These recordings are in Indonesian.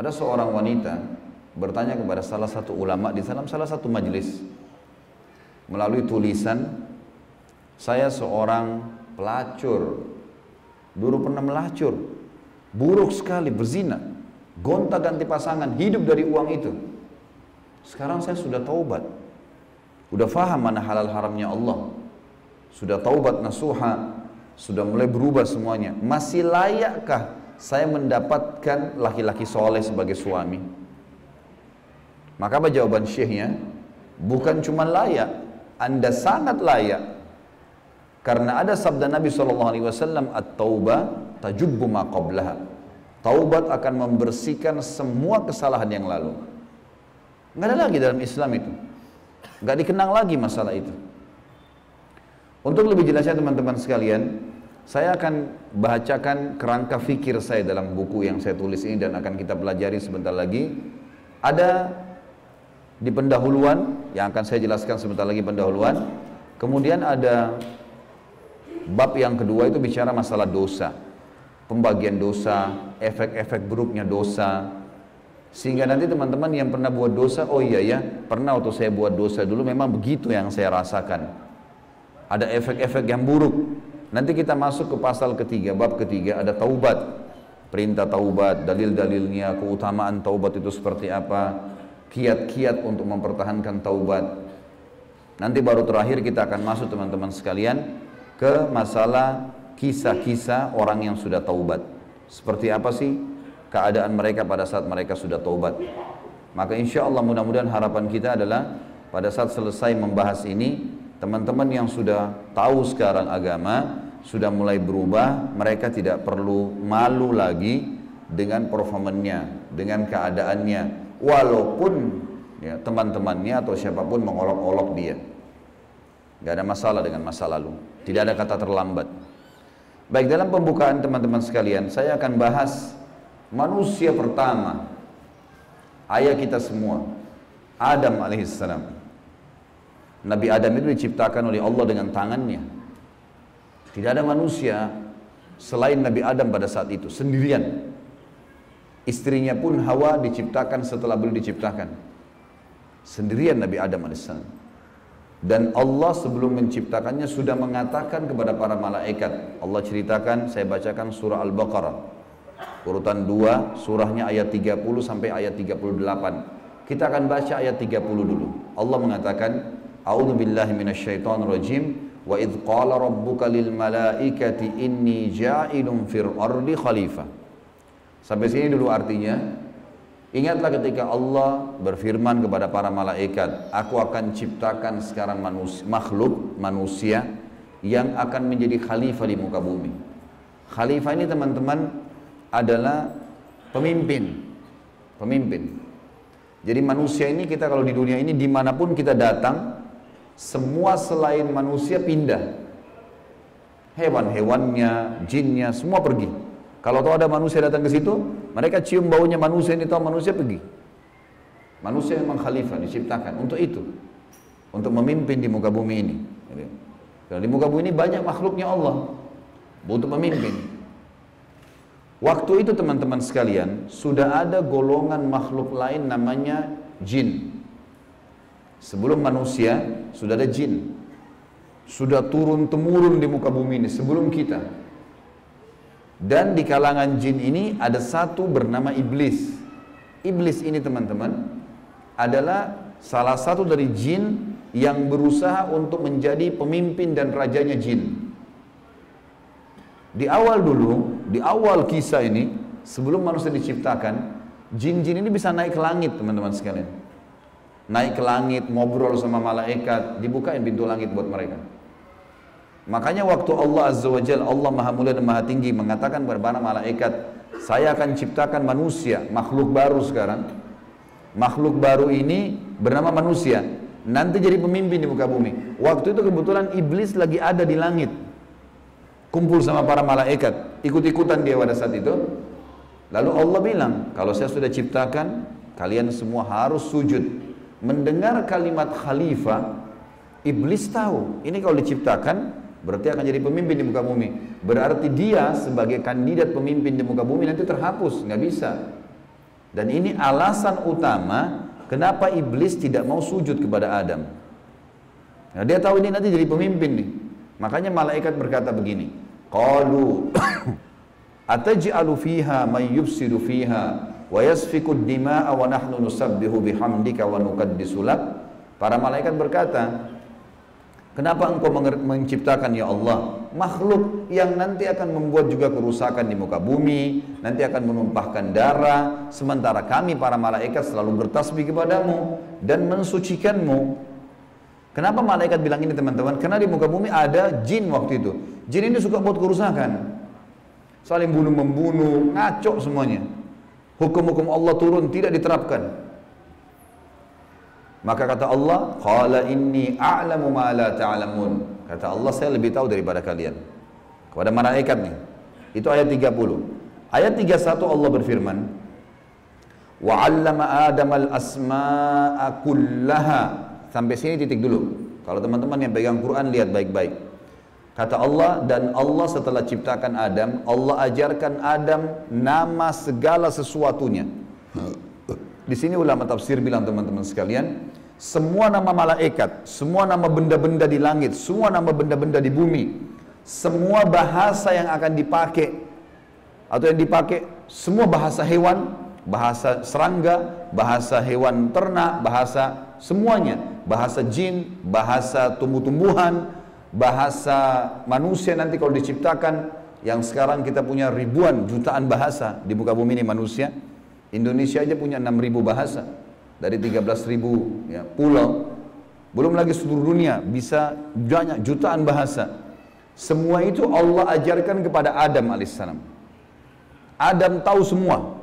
Ada seorang wanita bertanya kepada salah satu ulama di dalam salah satu majelis melalui tulisan saya seorang pelacur. Dulu pernah melacur. Buruk sekali berzina. Gonta ganti pasangan hidup dari uang itu. Sekarang saya sudah taubat. Sudah faham mana halal haramnya Allah. Sudah taubat nasuha. Sudah mulai berubah semuanya. Masih layakkah saya mendapatkan laki-laki soleh sebagai suami? Maka apa jawaban syekhnya? Bukan cuma layak, anda sangat layak. Karena ada sabda Nabi SAW, At-taubah tajubbu. Taubat akan membersihkan semua kesalahan yang lalu. Nggak ada lagi dalam Islam itu. Nggak dikenang lagi masalah itu. Untuk lebih jelasnya teman-teman sekalian, saya akan bacakan kerangka fikir saya dalam buku yang saya tulis ini dan akan kita pelajari sebentar lagi. Ada di pendahuluan yang akan saya jelaskan sebentar lagi pendahuluan. Kemudian ada bab yang kedua itu bicara masalah dosa. Pembagian dosa, efek-efek buruknya dosa. Sehingga nanti teman-teman yang pernah buat dosa, oh iya ya, pernah waktu saya buat dosa dulu memang begitu yang saya rasakan. Ada efek-efek yang buruk Nanti kita masuk ke pasal ketiga, bab ketiga ada taubat. Perintah taubat, dalil-dalilnya, keutamaan taubat itu seperti apa, kiat-kiat untuk mempertahankan taubat. Nanti baru terakhir kita akan masuk teman-teman sekalian ke masalah kisah-kisah orang yang sudah taubat. Seperti apa sih keadaan mereka pada saat mereka sudah taubat. Maka insya Allah mudah-mudahan harapan kita adalah pada saat selesai membahas ini Teman-teman yang sudah tahu sekarang agama, sudah mulai berubah, mereka tidak perlu malu lagi dengan performannya, dengan keadaannya, walaupun ya, teman-temannya atau siapa pun mengolok-olok dia. Gak ada masalah dengan masa lalu, tidak ada kata terlambat. Baik dalam pembukaan teman-teman sekalian, saya akan bahas manusia pertama, ayah kita semua, Adam alaihissalam. Nabi Adam itu diciptakan oleh Allah dengan tangannya. Tidak ada manusia selain Nabi Adam pada saat itu, sendirian. Istrinya pun Hawa diciptakan setelah beliau diciptakan. Sendirian Nabi Adam AS. Dan Allah sebelum menciptakannya sudah mengatakan kepada para malaikat. Allah ceritakan, saya bacakan surah Al-Baqarah. Urutan 2, surahnya ayat 30 sampai ayat 38. Kita akan baca ayat 30 dulu. Allah mengatakan, A'udzu billahi minasyaitonir rajim. Wa idz qala rabbuka lil malaikati inni ja'ilun fil ardi khalifah. Sampai sini dulu artinya Ingatlah ketika Allah berfirman kepada para malaikat, aku akan ciptakan sekarang manusia, makhluk manusia yang akan menjadi khalifah di muka bumi. Khalifah ini teman-teman adalah pemimpin. Pemimpin. Jadi manusia ini kita kalau di dunia ini di mana pun kita datang, semua selain manusia pindah. Hewan-hewannya, jinnya, semua pergi. Kalau tahu ada manusia datang ke situ, mereka cium baunya manusia ini tahu manusia pergi. Manusia memang khalifah diciptakan untuk itu, untuk memimpin di muka bumi ini. Karena di muka bumi ini banyak makhluknya Allah, untuk memimpin. Waktu itu teman-teman sekalian, sudah ada golongan makhluk lain namanya jin. Sebelum manusia sudah ada jin. Sudah turun temurun di muka bumi ini sebelum kita. Dan di kalangan jin ini ada satu bernama iblis. Iblis ini teman-teman adalah salah satu dari jin yang berusaha untuk menjadi pemimpin dan rajanya jin. Di awal dulu, di awal kisah ini, sebelum manusia diciptakan, jin-jin ini bisa naik ke langit teman-teman sekalian naik ke langit, ngobrol sama malaikat, dibukain pintu langit buat mereka. Makanya waktu Allah Azza wa Jalla, Allah Maha Mulia dan Maha Tinggi mengatakan kepada malaikat, saya akan ciptakan manusia, makhluk baru sekarang. Makhluk baru ini bernama manusia, nanti jadi pemimpin di muka bumi. Waktu itu kebetulan iblis lagi ada di langit. Kumpul sama para malaikat, ikut-ikutan dia pada saat itu. Lalu Allah bilang, kalau saya sudah ciptakan, kalian semua harus sujud mendengar kalimat khalifah, iblis tahu ini kalau diciptakan berarti akan jadi pemimpin di muka bumi. Berarti dia sebagai kandidat pemimpin di muka bumi nanti terhapus, nggak bisa. Dan ini alasan utama kenapa iblis tidak mau sujud kepada Adam. Nah, dia tahu ini nanti jadi pemimpin nih. Makanya malaikat berkata begini, Qalu ataj'alu fiha man yufsidu fiha dima'a wa nahnu nusabbihu bihamdika wa. Para malaikat berkata, Kenapa engkau menciptakan ya Allah makhluk yang nanti akan membuat juga kerusakan di muka bumi, nanti akan menumpahkan darah, sementara kami para malaikat selalu bertasbih kepadamu dan mensucikanmu. Kenapa malaikat bilang ini teman-teman? Karena di muka bumi ada jin waktu itu. Jin ini suka buat kerusakan. Saling bunuh membunuh, ngaco semuanya. Hukum-hukum Allah turun tidak diterapkan. Maka kata Allah, "Qala inni a'lamu ma la ta'lamun." Kata Allah, saya lebih tahu daripada kalian. Kepada malaikat nih. Itu ayat 30. Ayat 31 Allah berfirman, "Wa 'allama Adam al-asma'a kullaha." Sampai sini titik dulu. Kalau teman-teman yang pegang Quran lihat baik-baik. Kata Allah dan Allah setelah ciptakan Adam, Allah ajarkan Adam nama segala sesuatunya. Di sini ulama tafsir bilang teman-teman sekalian, semua nama malaikat, semua nama benda-benda di langit, semua nama benda-benda di bumi, semua bahasa yang akan dipakai atau yang dipakai, semua bahasa hewan, bahasa serangga, bahasa hewan ternak, bahasa semuanya, bahasa jin, bahasa tumbuh-tumbuhan, bahasa manusia nanti kalau diciptakan yang sekarang kita punya ribuan jutaan bahasa di muka bumi ini manusia Indonesia aja punya 6.000 bahasa dari 13.000 ya, pulau. Belum lagi seluruh dunia bisa banyak jutaan bahasa. Semua itu Allah ajarkan kepada Adam alaihissalam. Adam tahu semua.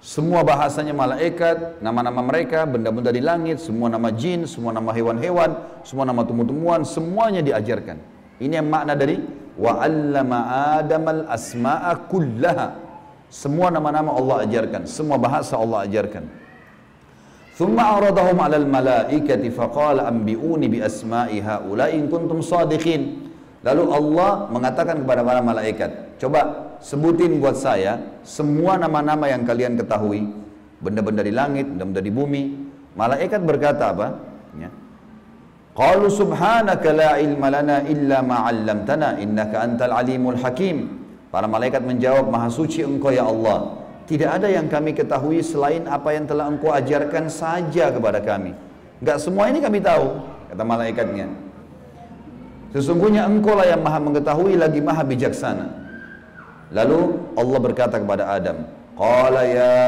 Semua bahasanya malaikat, nama-nama mereka, benda-benda di langit, semua nama jin, semua nama hewan-hewan, semua nama tumbuh-tumbuhan, semuanya diajarkan. Ini yang makna dari wa 'allama Adam al-asma'a kullaha. Semua nama-nama Allah ajarkan, semua bahasa Allah ajarkan. Thumma aradahum 'alal malaikati faqala anbi'uni bi asma'i haula in kuntum sadiqin. Lalu Allah mengatakan kepada para malaikat, coba sebutin buat saya semua nama-nama yang kalian ketahui, benda-benda di langit, benda-benda di bumi. Malaikat berkata apa? Ya. Qalu subhanaka la ilma lana illa ma 'allamtana innaka antal alimul hakim. Para malaikat menjawab, Maha suci engkau ya Allah. Tidak ada yang kami ketahui selain apa yang telah engkau ajarkan saja kepada kami. Enggak semua ini kami tahu, kata malaikatnya. Sesungguhnya engkau lah yang maha mengetahui lagi maha bijaksana. Lalu Allah berkata kepada Adam, Qala ya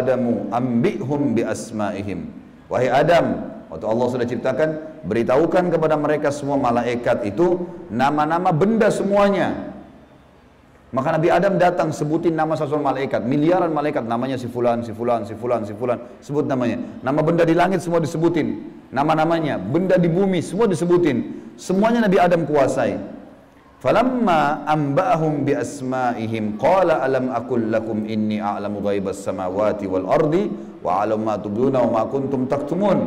Adamu ambihum bi asma'ihim. Wahai Adam, waktu Allah sudah ciptakan, beritahukan kepada mereka semua malaikat itu nama-nama benda semuanya maka Nabi Adam datang sebutin nama sesuatu malaikat, miliaran malaikat namanya si fulan, si fulan, si fulan, si fulan, sebut namanya. Nama benda di langit semua disebutin, nama-namanya, benda di bumi semua disebutin. Semuanya Nabi Adam kuasai. Falamma amba'ahum bi asma'ihim qala alam akul lakum inni a'lamu ghaibas samawati wal ardi wa a'lamu ma tubduna wa ma kuntum taktumun.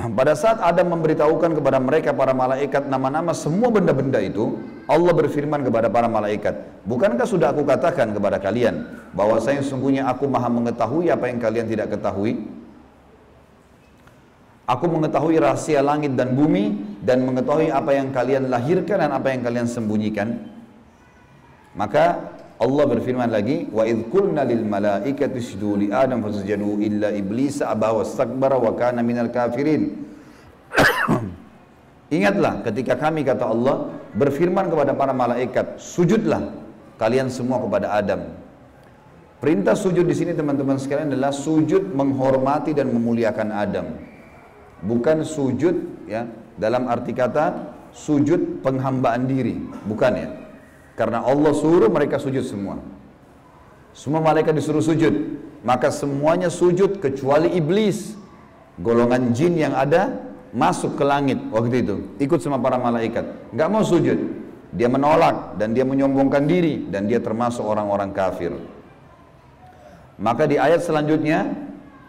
Pada saat Adam memberitahukan kepada mereka para malaikat nama-nama semua benda-benda itu, Allah berfirman kepada para malaikat, "Bukankah sudah aku katakan kepada kalian bahwa saya sungguhnya aku Maha mengetahui apa yang kalian tidak ketahui? Aku mengetahui rahasia langit dan bumi dan mengetahui apa yang kalian lahirkan dan apa yang kalian sembunyikan." Maka Allah berfirman lagi, "Wa idh qulna lil malaikati isjudu li Adam fasajadu illa iblis aba wastakbara wa kana minal kafirin." Ingatlah ketika kami kata Allah berfirman kepada para malaikat, sujudlah kalian semua kepada Adam. Perintah sujud di sini teman-teman sekalian adalah sujud menghormati dan memuliakan Adam. Bukan sujud ya. Dalam arti kata sujud penghambaan diri, bukan ya. Karena Allah suruh mereka sujud semua. Semua malaikat disuruh sujud, maka semuanya sujud kecuali iblis. Golongan jin yang ada masuk ke langit waktu itu. Ikut sama para malaikat. Nggak mau sujud. Dia menolak dan dia menyombongkan diri dan dia termasuk orang-orang kafir. Maka di ayat selanjutnya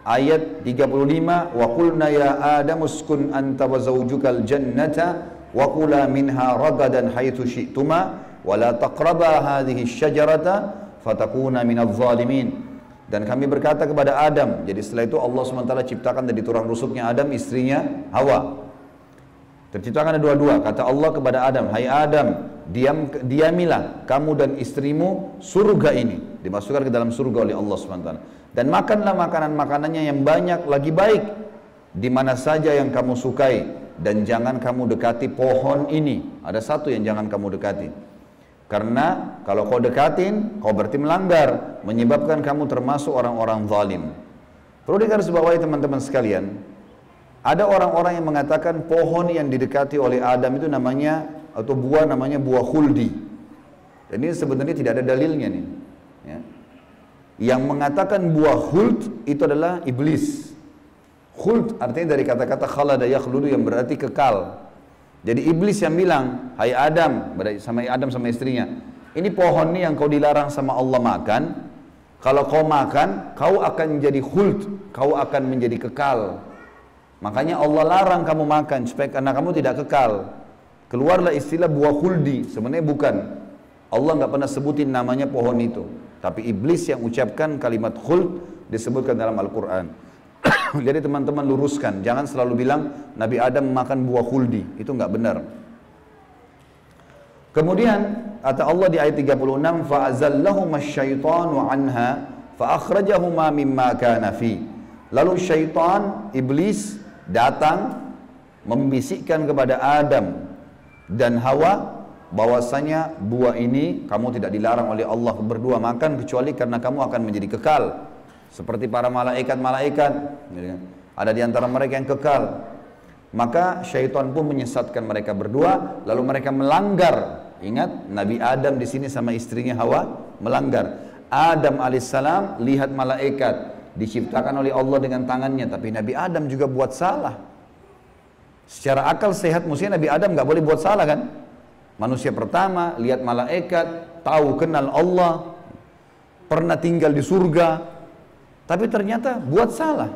ayat 35 wa qulna ya adam uskun anta wa zawjukal jannata wa kula minha ragadan haitsu syi'tuma wa la taqraba hadhihi syajarata fatakuna minadh zalimin Dan kami berkata kepada Adam, jadi setelah itu Allah SWT ciptakan dari tulang rusuknya Adam, istrinya Hawa. Terciptakan ada dua-dua. Kata Allah kepada Adam, Hai Adam, diam diamilah kamu dan istrimu surga ini. Dimasukkan ke dalam surga oleh Allah SWT. Dan makanlah makanan-makanannya yang banyak lagi baik. Di mana saja yang kamu sukai. Dan jangan kamu dekati pohon ini. Ada satu yang jangan kamu dekati karena kalau kau dekatin, kau berarti melanggar, menyebabkan kamu termasuk orang-orang zalim. Perlu digarisbawahi teman-teman sekalian, ada orang-orang yang mengatakan pohon yang didekati oleh Adam itu namanya atau buah namanya buah khuldi. Dan ini sebenarnya tidak ada dalilnya nih. Ya. Yang mengatakan buah khuld itu adalah iblis. Khuld artinya dari kata-kata khalada yakhludu yang berarti kekal. Jadi iblis yang bilang, hai Adam, sama Adam sama istrinya, ini pohon nih yang kau dilarang sama Allah makan, kalau kau makan, kau akan menjadi khuld, kau akan menjadi kekal. Makanya Allah larang kamu makan supaya karena kamu tidak kekal. Keluarlah istilah buah khuldi, sebenarnya bukan. Allah nggak pernah sebutin namanya pohon itu. Tapi iblis yang ucapkan kalimat khuld disebutkan dalam Al-Quran. Jadi teman-teman luruskan, jangan selalu bilang Nabi Adam makan buah khuldi, itu nggak benar. Kemudian kata Allah di ayat 36, fa'azallahuma syaitanu anha fa'akhrajahuma mimma kana fi. Lalu syaitan, iblis datang membisikkan kepada Adam dan Hawa bahwasanya buah ini kamu tidak dilarang oleh Allah berdua makan kecuali karena kamu akan menjadi kekal. Seperti para malaikat-malaikat gitu kan. ada di antara mereka yang kekal. Maka syaitan pun menyesatkan mereka berdua lalu mereka melanggar. Ingat Nabi Adam di sini sama istrinya Hawa melanggar. Adam alaihissalam lihat malaikat diciptakan oleh Allah dengan tangannya tapi Nabi Adam juga buat salah secara akal sehat mestinya Nabi Adam nggak boleh buat salah kan manusia pertama lihat malaikat tahu kenal Allah pernah tinggal di surga tapi ternyata buat salah.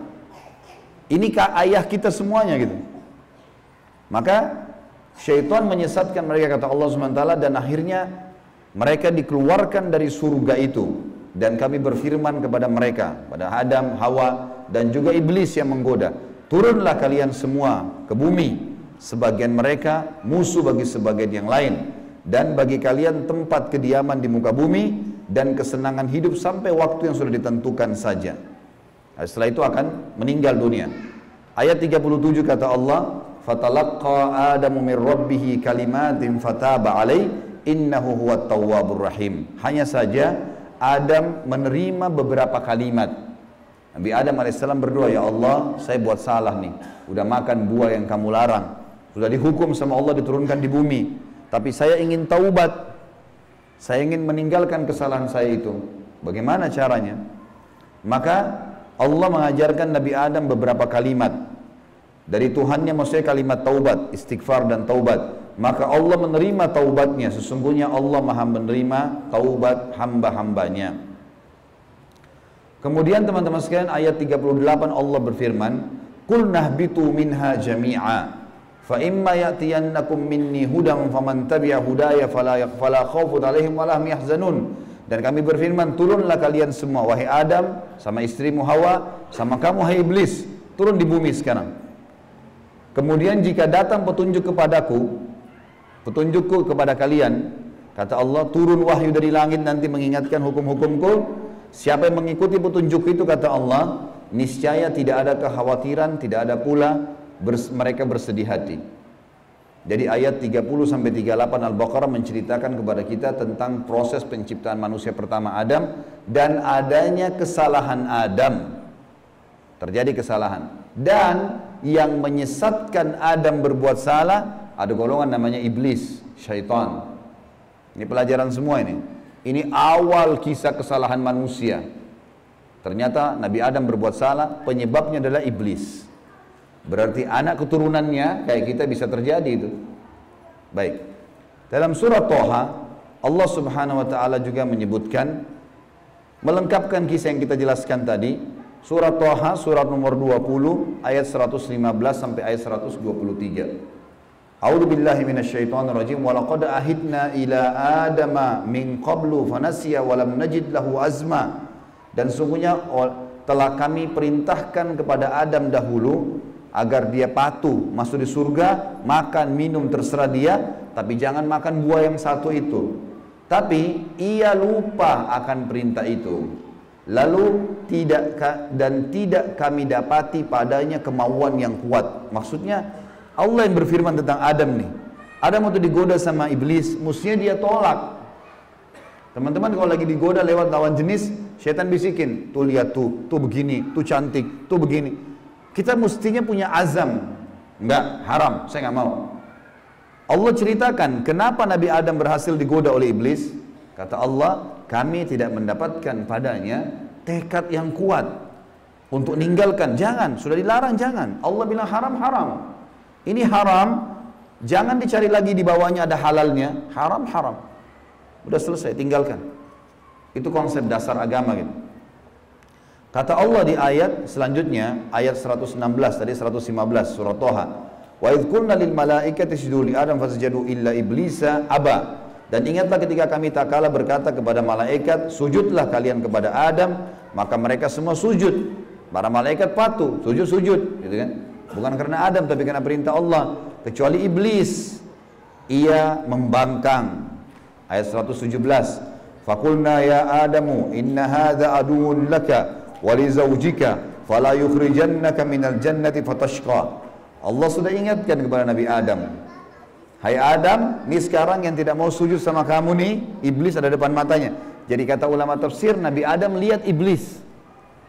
Ini kah ayah kita semuanya gitu. Maka syaitan menyesatkan mereka kata Allah SWT dan akhirnya mereka dikeluarkan dari surga itu dan kami berfirman kepada mereka pada Adam, Hawa dan juga iblis yang menggoda turunlah kalian semua ke bumi sebagian mereka musuh bagi sebagian yang lain dan bagi kalian tempat kediaman di muka bumi dan kesenangan hidup sampai waktu yang sudah ditentukan saja. Nah, setelah itu akan meninggal dunia. Ayat 37 kata Allah, "Fatalaqqa Adamu min rabbih kalimatin fataba alai innahu huwat tawwabur rahim." Hanya saja Adam menerima beberapa kalimat. Nabi Adam alaihissalam berdoa, "Ya Allah, saya buat salah nih. Udah makan buah yang kamu larang. Sudah dihukum sama Allah diturunkan di bumi. Tapi saya ingin taubat. Saya ingin meninggalkan kesalahan saya itu. Bagaimana caranya? Maka Allah mengajarkan Nabi Adam beberapa kalimat dari Tuhannya maksudnya kalimat taubat, istighfar dan taubat. Maka Allah menerima taubatnya. Sesungguhnya Allah maha menerima taubat hamba-hambanya. Kemudian teman-teman sekalian ayat 38 Allah berfirman, "Qul nahbitu minha jami'a." Fa imma ya'tiyannakum minni hudan faman tabi'a hudaya fala fala 'alaihim wa lahum yahzanun. Dan kami berfirman, turunlah kalian semua wahai Adam sama istrimu Hawa sama kamu hai iblis, turun di bumi sekarang. Kemudian jika datang petunjuk kepadaku, petunjukku kepada kalian, kata Allah, turun wahyu dari langit nanti mengingatkan hukum-hukumku. Siapa yang mengikuti petunjuk itu kata Allah, niscaya tidak ada kekhawatiran, tidak ada pula bers, mereka bersedih hati. Jadi ayat 30 sampai 38 Al-Baqarah menceritakan kepada kita tentang proses penciptaan manusia pertama Adam dan adanya kesalahan Adam. Terjadi kesalahan. Dan yang menyesatkan Adam berbuat salah ada golongan namanya iblis, syaitan. Ini pelajaran semua ini. Ini awal kisah kesalahan manusia. Ternyata Nabi Adam berbuat salah, penyebabnya adalah iblis. Berarti anak keturunannya kayak kita bisa terjadi itu. Baik. Dalam surat Toha, Allah Subhanahu wa taala juga menyebutkan melengkapkan kisah yang kita jelaskan tadi. Surat Toha surat nomor 20 ayat 115 sampai ayat 123. A'udzu billahi minasyaitonir rajim wa laqad ahidna ila adama min qablu fanasiya wa lam najid lahu azma Dan sungguhnya telah kami perintahkan kepada Adam dahulu agar dia patuh masuk di surga, makan minum terserah dia, tapi jangan makan buah yang satu itu. Tapi ia lupa akan perintah itu. Lalu tidak dan tidak kami dapati padanya kemauan yang kuat. Maksudnya Allah yang berfirman tentang Adam nih. Adam waktu digoda sama iblis, mestinya dia tolak. Teman-teman kalau lagi digoda lewat lawan jenis, setan bisikin, tuh lihat tuh, tuh begini, tuh cantik, tuh begini. Kita mestinya punya azam. Enggak, haram, saya nggak mau. Allah ceritakan kenapa Nabi Adam berhasil digoda oleh iblis. Kata Allah, kami tidak mendapatkan padanya tekad yang kuat untuk meninggalkan. Jangan, sudah dilarang jangan. Allah bilang haram haram. Ini haram, jangan dicari lagi di bawahnya ada halalnya. Haram haram. Udah selesai, tinggalkan. Itu konsep dasar agama gitu. Kata Allah di ayat selanjutnya, ayat 116 tadi 115 surat Toha. Wa idh lil malaikati Adam fasajadu illa iblisa aba. Dan ingatlah ketika kami tak kalah berkata kepada malaikat, sujudlah kalian kepada Adam, maka mereka semua sujud. Para malaikat patuh, sujud-sujud, gitu kan? Bukan karena Adam tapi karena perintah Allah. Kecuali iblis, ia membangkang. Ayat 117. Fakulna ya Adamu inna hadha aduun laka wa li zawjika fala yukhrijannaka minal jannati fatashqa. Allah sudah ingatkan kepada Nabi Adam, Hai Adam, ini sekarang yang tidak mau sujud sama kamu nih, iblis ada depan matanya. Jadi kata ulama tafsir, Nabi Adam lihat iblis.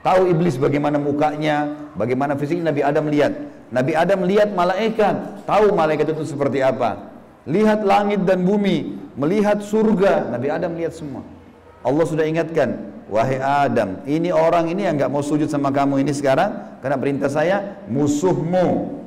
Tahu iblis bagaimana mukanya, bagaimana fisik Nabi Adam lihat. Nabi Adam lihat malaikat, tahu malaikat itu seperti apa. Lihat langit dan bumi, melihat surga, Nabi Adam lihat semua. Allah sudah ingatkan, wahai Adam, ini orang ini yang nggak mau sujud sama kamu ini sekarang, karena perintah saya musuhmu.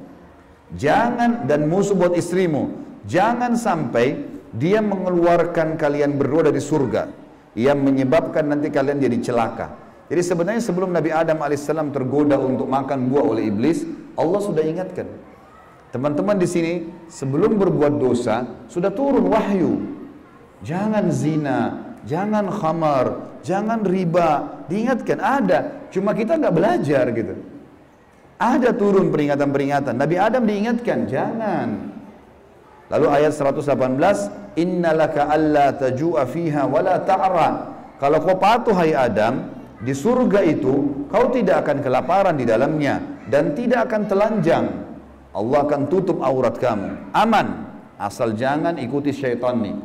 Jangan dan musuh buat istrimu Jangan sampai dia mengeluarkan kalian berdua dari surga yang menyebabkan nanti kalian jadi celaka. Jadi sebenarnya sebelum Nabi Adam alaihissalam tergoda untuk makan buah oleh iblis, Allah sudah ingatkan. Teman-teman di sini sebelum berbuat dosa sudah turun wahyu. Jangan zina, jangan khamar, jangan riba. Diingatkan ada, cuma kita nggak belajar gitu. Ada turun peringatan-peringatan. Nabi Adam diingatkan, jangan. Lalu ayat 118, "Innalaka alla tajua fiha wala ta'ra." Kalau kau patuh hai Adam, di surga itu kau tidak akan kelaparan di dalamnya dan tidak akan telanjang. Allah akan tutup aurat kamu. Aman, asal jangan ikuti syaitan nih.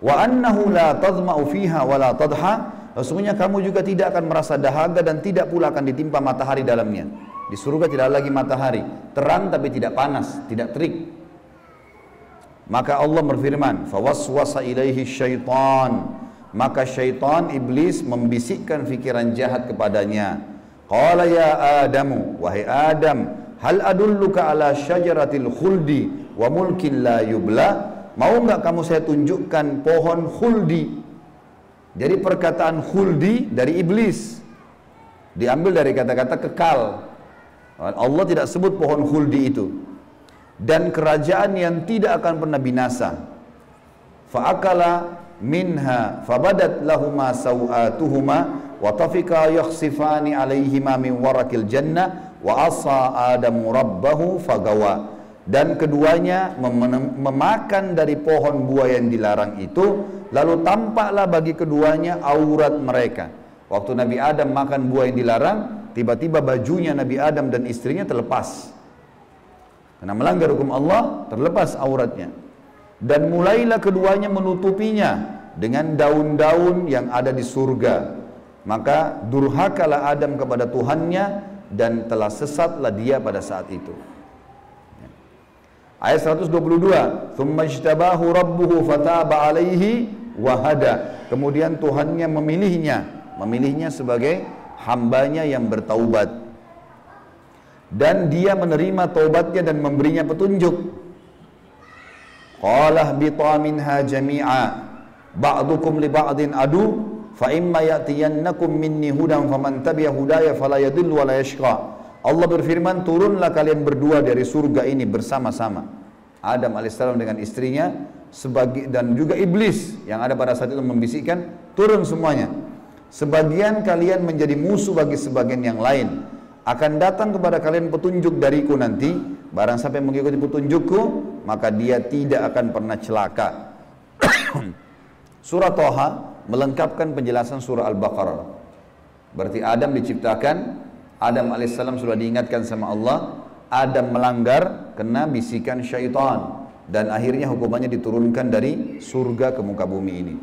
Wa annahu la tadma'u fiha wala tadha. Sesungguhnya kamu juga tidak akan merasa dahaga dan tidak pula akan ditimpa matahari dalamnya. Di surga tidak lagi matahari, terang tapi tidak panas, tidak terik. Maka Allah berfirman, "Fawaswasa ilaihi syaitan." Maka syaitan iblis membisikkan fikiran jahat kepadanya. Qala ya Adamu, wahai Adam, hal adulluka ala syajaratil khuldi wa mulkin la yubla? Mau enggak kamu saya tunjukkan pohon khuldi? Jadi perkataan khuldi dari iblis diambil dari kata-kata kekal. Allah tidak sebut pohon khuldi itu dan kerajaan yang tidak akan pernah binasa. Fa'akala minha fabadat lahuma sawatuhuma wa tafika yakhsifani alaihima min warakil jannah wa asa adamu rabbahu fagawa. Dan keduanya mem memakan dari pohon buah yang dilarang itu lalu tampaklah bagi keduanya aurat mereka. Waktu Nabi Adam makan buah yang dilarang tiba-tiba bajunya Nabi Adam dan istrinya terlepas. Karena melanggar hukum Allah, terlepas auratnya. Dan mulailah keduanya menutupinya dengan daun-daun yang ada di surga. Maka durhakalah Adam kepada Tuhannya dan telah sesatlah dia pada saat itu. Ayat 122, "Tsumma ijtabahu rabbuhu fataba alaihi wahada." Kemudian Tuhannya memilihnya, memilihnya sebagai hambanya yang bertaubat dan dia menerima taubatnya dan memberinya petunjuk. Qala bita minha jami'a ba'dukum li ba'din adu fa imma ya'tiyannakum minni hudan faman tabi'a hudaya fala yadhillu wa la yashqa. Allah berfirman, turunlah kalian berdua dari surga ini bersama-sama. Adam alaihissalam dengan istrinya sebagai dan juga iblis yang ada pada saat itu membisikkan turun semuanya. sebagian kalian menjadi musuh bagi sebagian yang lain. Akan datang kepada kalian petunjuk dariku nanti, barang sampai mengikuti petunjukku, maka dia tidak akan pernah celaka. surah Toha melengkapkan penjelasan surah Al-Baqarah. Berarti Adam diciptakan, Adam alaihissalam sudah diingatkan sama Allah, Adam melanggar kena bisikan syaitan dan akhirnya hukumannya diturunkan dari surga ke muka bumi ini.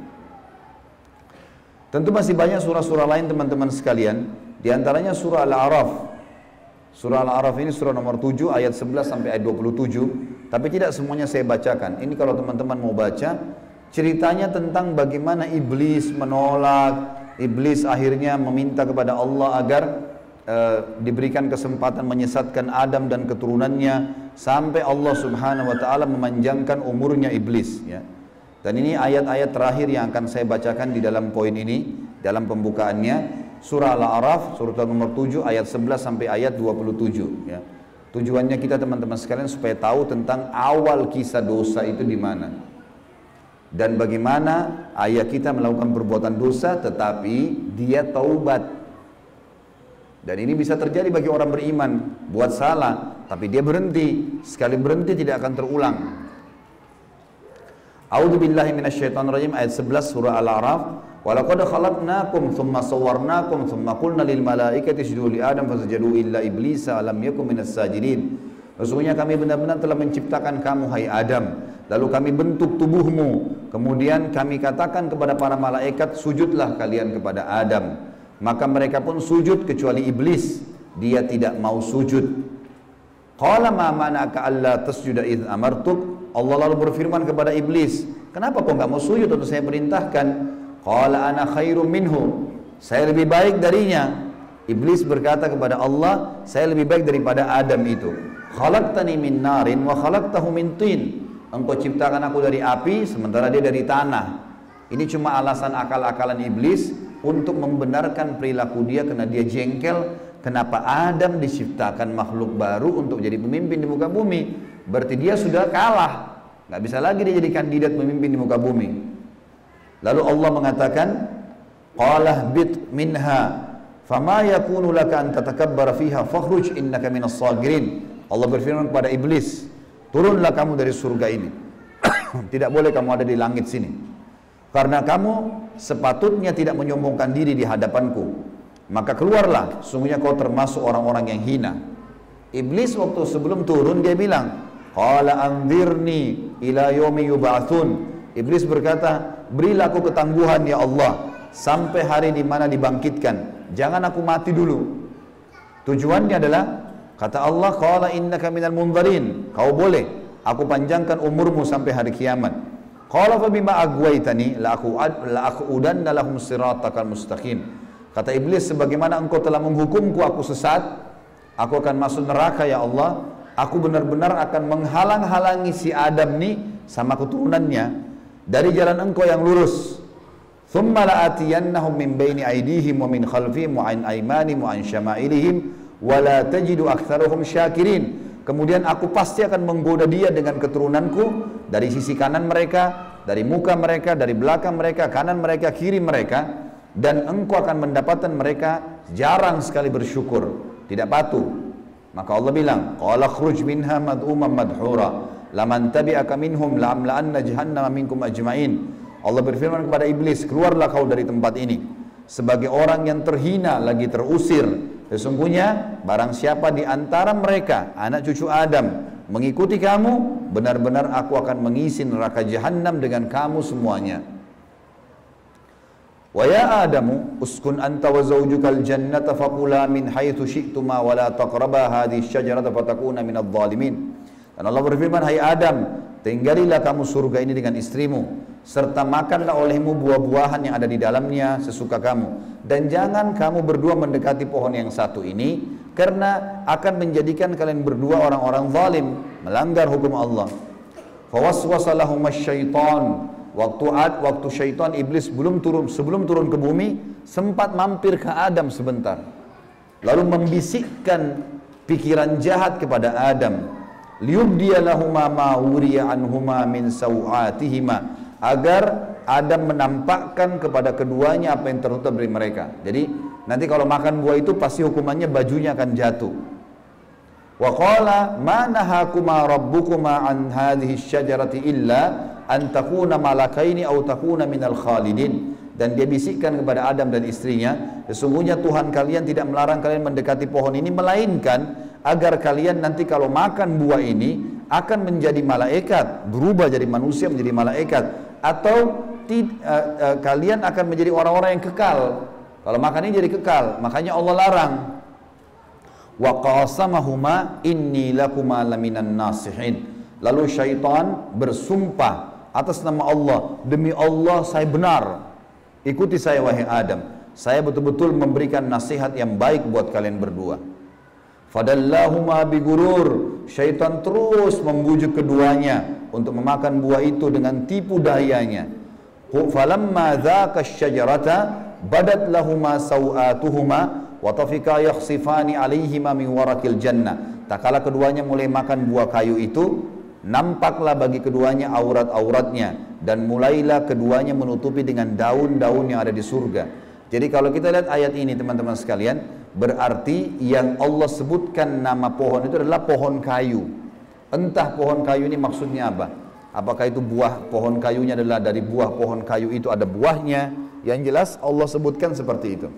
Tentu masih banyak surah-surah lain teman-teman sekalian, di antaranya surah Al-A'raf. Surah Al-A'raf ini surah nomor 7 ayat 11 sampai ayat 27, tapi tidak semuanya saya bacakan. Ini kalau teman-teman mau baca, ceritanya tentang bagaimana iblis menolak, iblis akhirnya meminta kepada Allah agar uh, diberikan kesempatan menyesatkan Adam dan keturunannya sampai Allah Subhanahu wa taala memanjangkan umurnya iblis ya. Dan ini ayat-ayat terakhir yang akan saya bacakan di dalam poin ini, dalam pembukaannya. Surah Al-A'raf, surah nomor 7, ayat 11 sampai ayat 27. Ya. Tujuannya kita teman-teman sekalian supaya tahu tentang awal kisah dosa itu di mana. Dan bagaimana ayah kita melakukan perbuatan dosa tetapi dia taubat. Dan ini bisa terjadi bagi orang beriman, buat salah, tapi dia berhenti. Sekali berhenti tidak akan terulang. A'udzu billahi minasyaitonir rajim ayat 11 surah Al-A'raf. Wa laqad khalaqnakum tsumma sawwarnakum tsumma qulna lil malaikati isjudu li Adam fasajadu illa iblisa lam yakun minas sajidin. Sesungguhnya kami benar-benar telah menciptakan kamu hai Adam, lalu kami bentuk tubuhmu, kemudian kami katakan kepada para malaikat sujudlah kalian kepada Adam. Maka mereka pun sujud kecuali iblis, dia tidak mau sujud. Qala ma mana'aka alla tasjuda id amartuk Allah lalu berfirman kepada iblis, kenapa kau nggak mau sujud untuk saya perintahkan? Qala ana khairum minhu. Saya lebih baik darinya. Iblis berkata kepada Allah, saya lebih baik daripada Adam itu. Khalaqtani min narin wa khalaqtahu min tin. Engkau ciptakan aku dari api sementara dia dari tanah. Ini cuma alasan akal-akalan iblis untuk membenarkan perilaku dia karena dia jengkel kenapa Adam diciptakan makhluk baru untuk jadi pemimpin di muka bumi berarti dia sudah kalah nggak bisa lagi dia jadi kandidat pemimpin di muka bumi lalu Allah mengatakan qalah bit minha fama yakunu laka an tatakabbara fiha fakhruj innaka minas sagirin. Allah berfirman kepada iblis turunlah kamu dari surga ini. Tidak boleh kamu ada di langit sini. Karena kamu sepatutnya tidak menyombongkan diri di hadapanku. Maka keluarlah sungguhnya kau termasuk orang-orang yang hina. Iblis waktu sebelum turun dia bilang Qala anzirni ila yaumi yub'atsun. Iblis berkata, "Berilah aku ketangguhan ya Allah sampai hari di mana dibangkitkan. Jangan aku mati dulu." Tujuannya adalah kata Allah, "Qala innaka minal munzarin." Kau boleh aku panjangkan umurmu sampai hari kiamat. Qala fa bima agwaitani la aku la aku udanna lahum siratakal mustaqim. Kata iblis, sebagaimana engkau telah menghukumku aku sesat, aku akan masuk neraka ya Allah aku benar-benar akan menghalang-halangi si Adam nih sama keturunannya dari jalan engkau yang lurus. Thumma la'atiyannahum min baini aydihim wa min khalfihim wa an aymanihim wa an syama'ilihim wa la. Kemudian aku pasti akan menggoda dia dengan keturunanku dari sisi kanan mereka, dari muka mereka, dari belakang mereka, kanan mereka, kiri mereka dan engkau akan mendapatkan mereka jarang sekali bersyukur, tidak patuh, maka Allah bilang, "Qala khruj minha mad'uman madhura, laman tabi'aka minhum la'amla'anna jahannama minkum ajma'in." Allah berfirman kepada iblis, "Keluarlah kau dari tempat ini." Sebagai orang yang terhina lagi terusir, sesungguhnya barang siapa di antara mereka anak cucu Adam mengikuti kamu, benar-benar aku akan mengisi neraka jahanam dengan kamu semuanya. Wa ya Adamu uskun anta wa zawjukal jannata faqula min haitsu syi'tuma wa la taqraba hadhihi syajarata fatakuna minadh dhalimin. Dan Allah berfirman, "Hai Adam, tinggalilah kamu surga ini dengan istrimu serta makanlah olehmu buah-buahan yang ada di dalamnya sesuka kamu dan jangan kamu berdua mendekati pohon yang satu ini karena akan menjadikan kalian berdua orang-orang zalim melanggar hukum Allah." Fawaswasa lahum syaitan Waktu Ad, waktu syaitan iblis belum turun sebelum turun ke bumi sempat mampir ke Adam sebentar. Lalu membisikkan pikiran jahat kepada Adam. Liyubdiya ma wuriya anhuma min sawatihima agar Adam menampakkan kepada keduanya apa yang tertutup dari mereka. Jadi nanti kalau makan buah itu pasti hukumannya bajunya akan jatuh. Wa qala ma nahakuma rabbukuma an hadhihi syajarati illa an takuna malakaini aw takuna minal khalidin dan dia bisikkan kepada Adam dan istrinya, sesungguhnya Tuhan kalian tidak melarang kalian mendekati pohon ini melainkan agar kalian nanti kalau makan buah ini akan menjadi malaikat, berubah jadi manusia menjadi malaikat atau tid, uh, uh, kalian akan menjadi orang-orang yang kekal. Kalau makan ini jadi kekal, makanya Allah larang. Wa qasamahuma inni lakuma laminan nasihin. Lalu syaitan bersumpah atas nama Allah, demi Allah saya benar Ikuti saya wahai Adam. Saya betul-betul memberikan nasihat yang baik buat kalian berdua. Fadallahuma bigurur. Syaitan terus membujuk keduanya untuk memakan buah itu dengan tipu dayanya. Falamma dzaka syajarata badat lahuma sawatuhuma wa tafika yakhsifani alaihima min warakil jannah. Tak kala keduanya mulai makan buah kayu itu, Nampaklah bagi keduanya aurat-auratnya dan mulailah keduanya menutupi dengan daun-daun yang ada di surga. Jadi kalau kita lihat ayat ini teman-teman sekalian, berarti yang Allah sebutkan nama pohon itu adalah pohon kayu. Entah pohon kayu ini maksudnya apa? Apakah itu buah pohon kayunya adalah dari buah pohon kayu itu ada buahnya? Yang jelas Allah sebutkan seperti itu.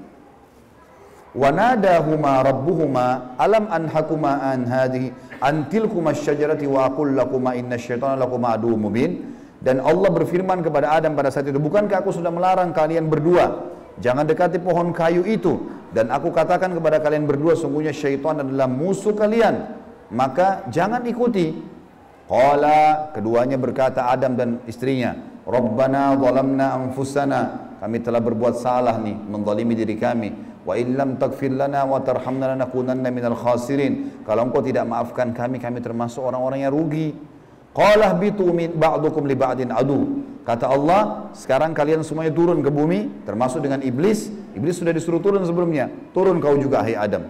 Wanadahuma rabbuhuma alam anhakuma an hadhihi antilkuma syajarati wa aqul lakuma inna syaitana lakuma adu mubin dan Allah berfirman kepada Adam pada saat itu bukankah aku sudah melarang kalian berdua jangan dekati pohon kayu itu dan aku katakan kepada kalian berdua sungguhnya syaitan adalah musuh kalian maka jangan ikuti qala keduanya berkata Adam dan istrinya Rabbana zalamna anfusana kami telah berbuat salah nih menzalimi diri kami Wa illam taghfir lana wa tarhamna lanakunanna minal khasirin. Kalau engkau tidak maafkan kami, kami termasuk orang-orang yang rugi. Qala bitu min ba'dukum li ba'din adu. Kata Allah, sekarang kalian semuanya turun ke bumi, termasuk dengan iblis. Iblis sudah disuruh turun sebelumnya. Turun kau juga, hai Adam.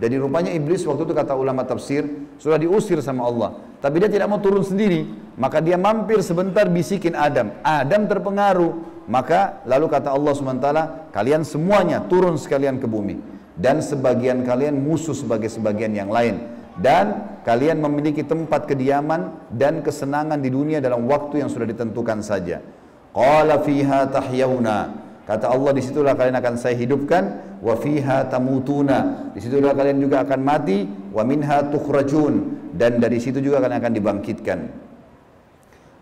Jadi rupanya iblis waktu itu kata ulama tafsir sudah diusir sama Allah. Tapi dia tidak mau turun sendiri. Maka dia mampir sebentar bisikin Adam. Adam terpengaruh. Maka lalu kata Allah SWT, kalian semuanya turun sekalian ke bumi. Dan sebagian kalian musuh sebagai sebagian yang lain. Dan kalian memiliki tempat kediaman dan kesenangan di dunia dalam waktu yang sudah ditentukan saja. Qala fiha tahyawna Kata Allah di situlah kalian akan saya hidupkan wa fiha tamutuna. Di situlah kalian juga akan mati wa minha tukhrajun dan dari situ juga kalian akan dibangkitkan.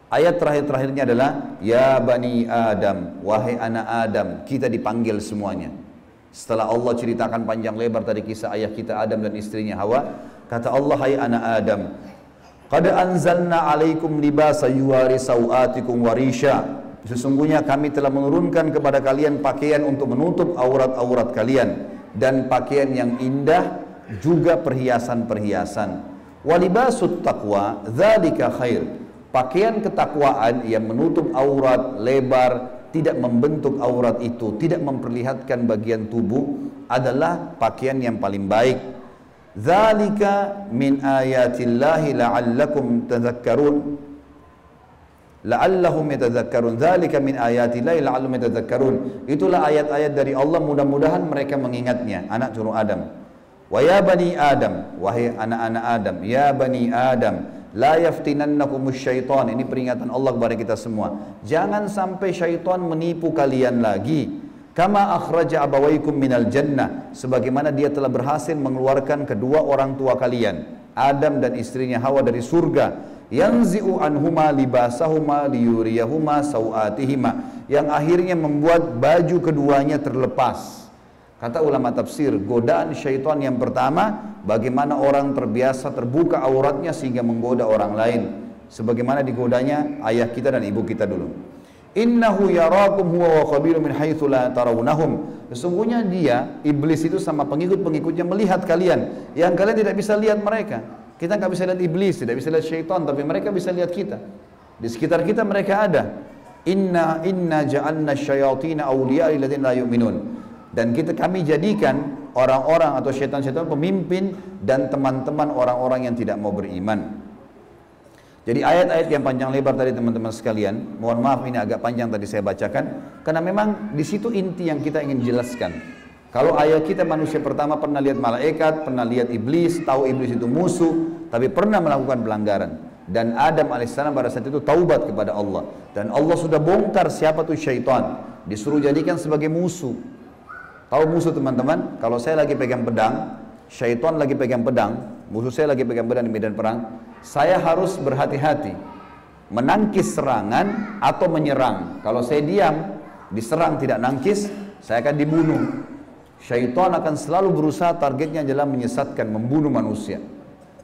Ayat terakhir-terakhirnya adalah ya bani Adam, wahai anak Adam, kita dipanggil semuanya. Setelah Allah ceritakan panjang lebar tadi kisah ayah kita Adam dan istrinya Hawa, kata Allah hai anak Adam, Qad anzalna alaikum libasa yuwari sawatikum warisha Sesungguhnya kami telah menurunkan kepada kalian pakaian untuk menutup aurat-aurat kalian dan pakaian yang indah juga perhiasan-perhiasan. Walibasut taqwa dzalika khair. Pakaian ketakwaan yang menutup aurat lebar, tidak membentuk aurat itu, tidak memperlihatkan bagian tubuh adalah pakaian yang paling baik. Dzalika min ayatillahi la'allakum tadhakkarun. La'allahum yatadzakkarun dzalika min ayatillahi la'allahum yatadzakkarun itulah ayat-ayat dari Allah. Mudah-mudahan mereka mengingatnya. Anak cucu Adam. Wa ya bani Adam. Wahai anak-anak Adam. Ya bani Adam. La yaftinannakum syaitan. Ini peringatan Allah kepada kita semua. Jangan sampai syaitan menipu kalian lagi kama akhraja abawaikum minal jannah. Sebagaimana dia telah berhasil mengeluarkan kedua orang tua kalian Adam dan istrinya Hawa dari surga. Yanzi'u anhuma libasahuma liyuriyahuma sawatihima yang akhirnya membuat baju keduanya terlepas. Kata ulama tafsir godaan syaitan yang pertama bagaimana orang terbiasa terbuka auratnya sehingga menggoda orang lain. Sebagaimana digodanya ayah kita dan ibu kita dulu innahu yarakum huwa wa qabilu min haitsu la tarawnahum sesungguhnya dia iblis itu sama pengikut-pengikutnya melihat kalian yang kalian tidak bisa lihat mereka kita nggak bisa lihat iblis, tidak bisa lihat syaitan, tapi mereka bisa lihat kita. Di sekitar kita mereka ada. Inna inna ja'alna syayatina awliya lilladzina la yu'minun. Dan kita kami jadikan orang-orang atau syaitan-syaitan pemimpin dan teman-teman orang-orang yang tidak mau beriman. Jadi ayat-ayat yang panjang lebar tadi teman-teman sekalian, mohon maaf ini agak panjang tadi saya bacakan, karena memang di situ inti yang kita ingin jelaskan. Kalau ayat kita manusia pertama pernah lihat malaikat, pernah lihat iblis, tahu iblis itu musuh, tapi pernah melakukan pelanggaran. Dan Adam alaihissalam pada saat itu taubat kepada Allah. Dan Allah sudah bongkar siapa tuh syaitan. Disuruh jadikan sebagai musuh. Tahu musuh teman-teman? Kalau saya lagi pegang pedang, syaitan lagi pegang pedang, musuh saya lagi pegang pedang di medan perang, saya harus berhati-hati menangkis serangan atau menyerang. Kalau saya diam, diserang tidak nangkis, saya akan dibunuh. Syaitan akan selalu berusaha targetnya adalah menyesatkan, membunuh manusia.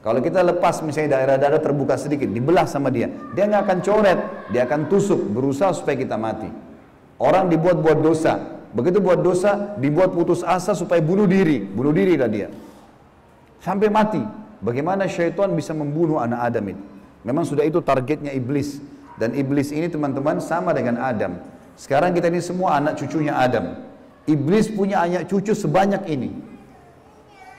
Kalau kita lepas misalnya daerah-daerah terbuka sedikit, dibelah sama dia, dia nggak akan coret, dia akan tusuk, berusaha supaya kita mati. Orang dibuat buat dosa, begitu buat dosa, dibuat putus asa supaya bunuh diri, bunuh diri lah dia, sampai mati. Bagaimana syaitan bisa membunuh anak Adam itu? Memang sudah itu targetnya iblis. Dan iblis ini teman-teman sama dengan Adam. Sekarang kita ini semua anak cucunya Adam. Iblis punya anak cucu sebanyak ini.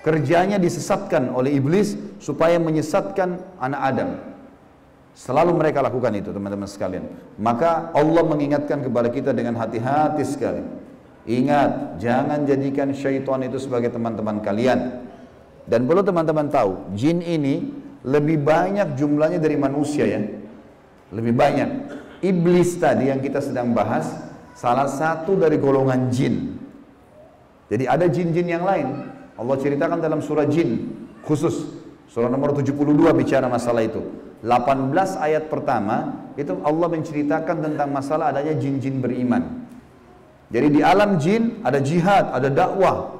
Kerjanya disesatkan oleh iblis supaya menyesatkan anak Adam. Selalu mereka lakukan itu teman-teman sekalian. Maka Allah mengingatkan kepada kita dengan hati-hati sekali. Ingat, jangan jadikan syaitan itu sebagai teman-teman kalian. Dan perlu teman-teman tahu, jin ini lebih banyak jumlahnya dari manusia ya. Lebih banyak. Iblis tadi yang kita sedang bahas, salah satu dari golongan jin. Jadi ada jin-jin yang lain. Allah ceritakan dalam surah jin khusus. Surah nomor 72 bicara masalah itu. 18 ayat pertama itu Allah menceritakan tentang masalah adanya jin-jin beriman. Jadi di alam jin ada jihad, ada dakwah.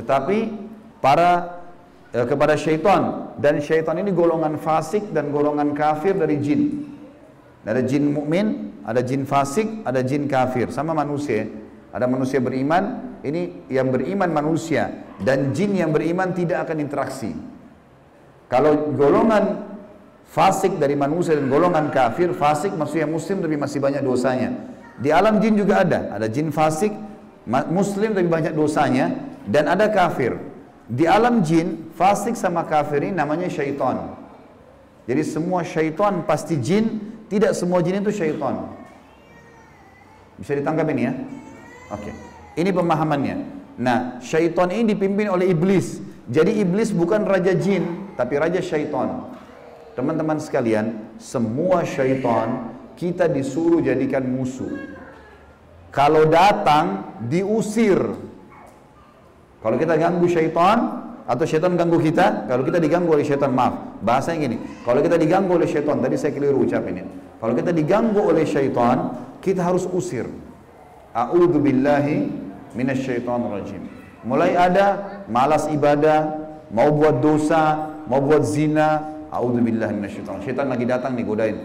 Tetapi para eh, kepada syaitan dan syaitan ini golongan fasik dan golongan kafir dari jin. Ada jin mukmin, ada jin fasik, ada jin kafir, sama manusia. Ada manusia beriman, ini yang beriman manusia dan jin yang beriman tidak akan interaksi. Kalau golongan fasik dari manusia dan golongan kafir, fasik maksudnya muslim tapi masih banyak dosanya. Di alam jin juga ada, ada jin fasik, muslim tapi banyak dosanya dan ada kafir. Di alam jin, fasik sama kafir ini namanya syaitan. Jadi semua syaitan pasti jin, tidak semua jin itu syaitan. Bisa ditangkap ini ya? Oke. Ini pemahamannya. Nah, syaitan ini dipimpin oleh iblis. Jadi iblis bukan raja jin, tapi raja syaitan. Teman-teman sekalian, semua syaitan kita disuruh jadikan musuh. Kalau datang, diusir. Kalau kita ganggu syaitan atau syaitan ganggu kita, kalau kita diganggu oleh syaitan, maaf, bahasanya gini, kalau kita diganggu oleh syaitan, tadi saya keliru ucapin ya. Kalau kita diganggu oleh syaitan, kita harus usir. A'udzu billahi minasyaitonir rajim. Mulai ada malas ibadah, mau buat dosa, mau buat zina, a'udzu billahi minasyaitonir Syaitan lagi datang nih godain.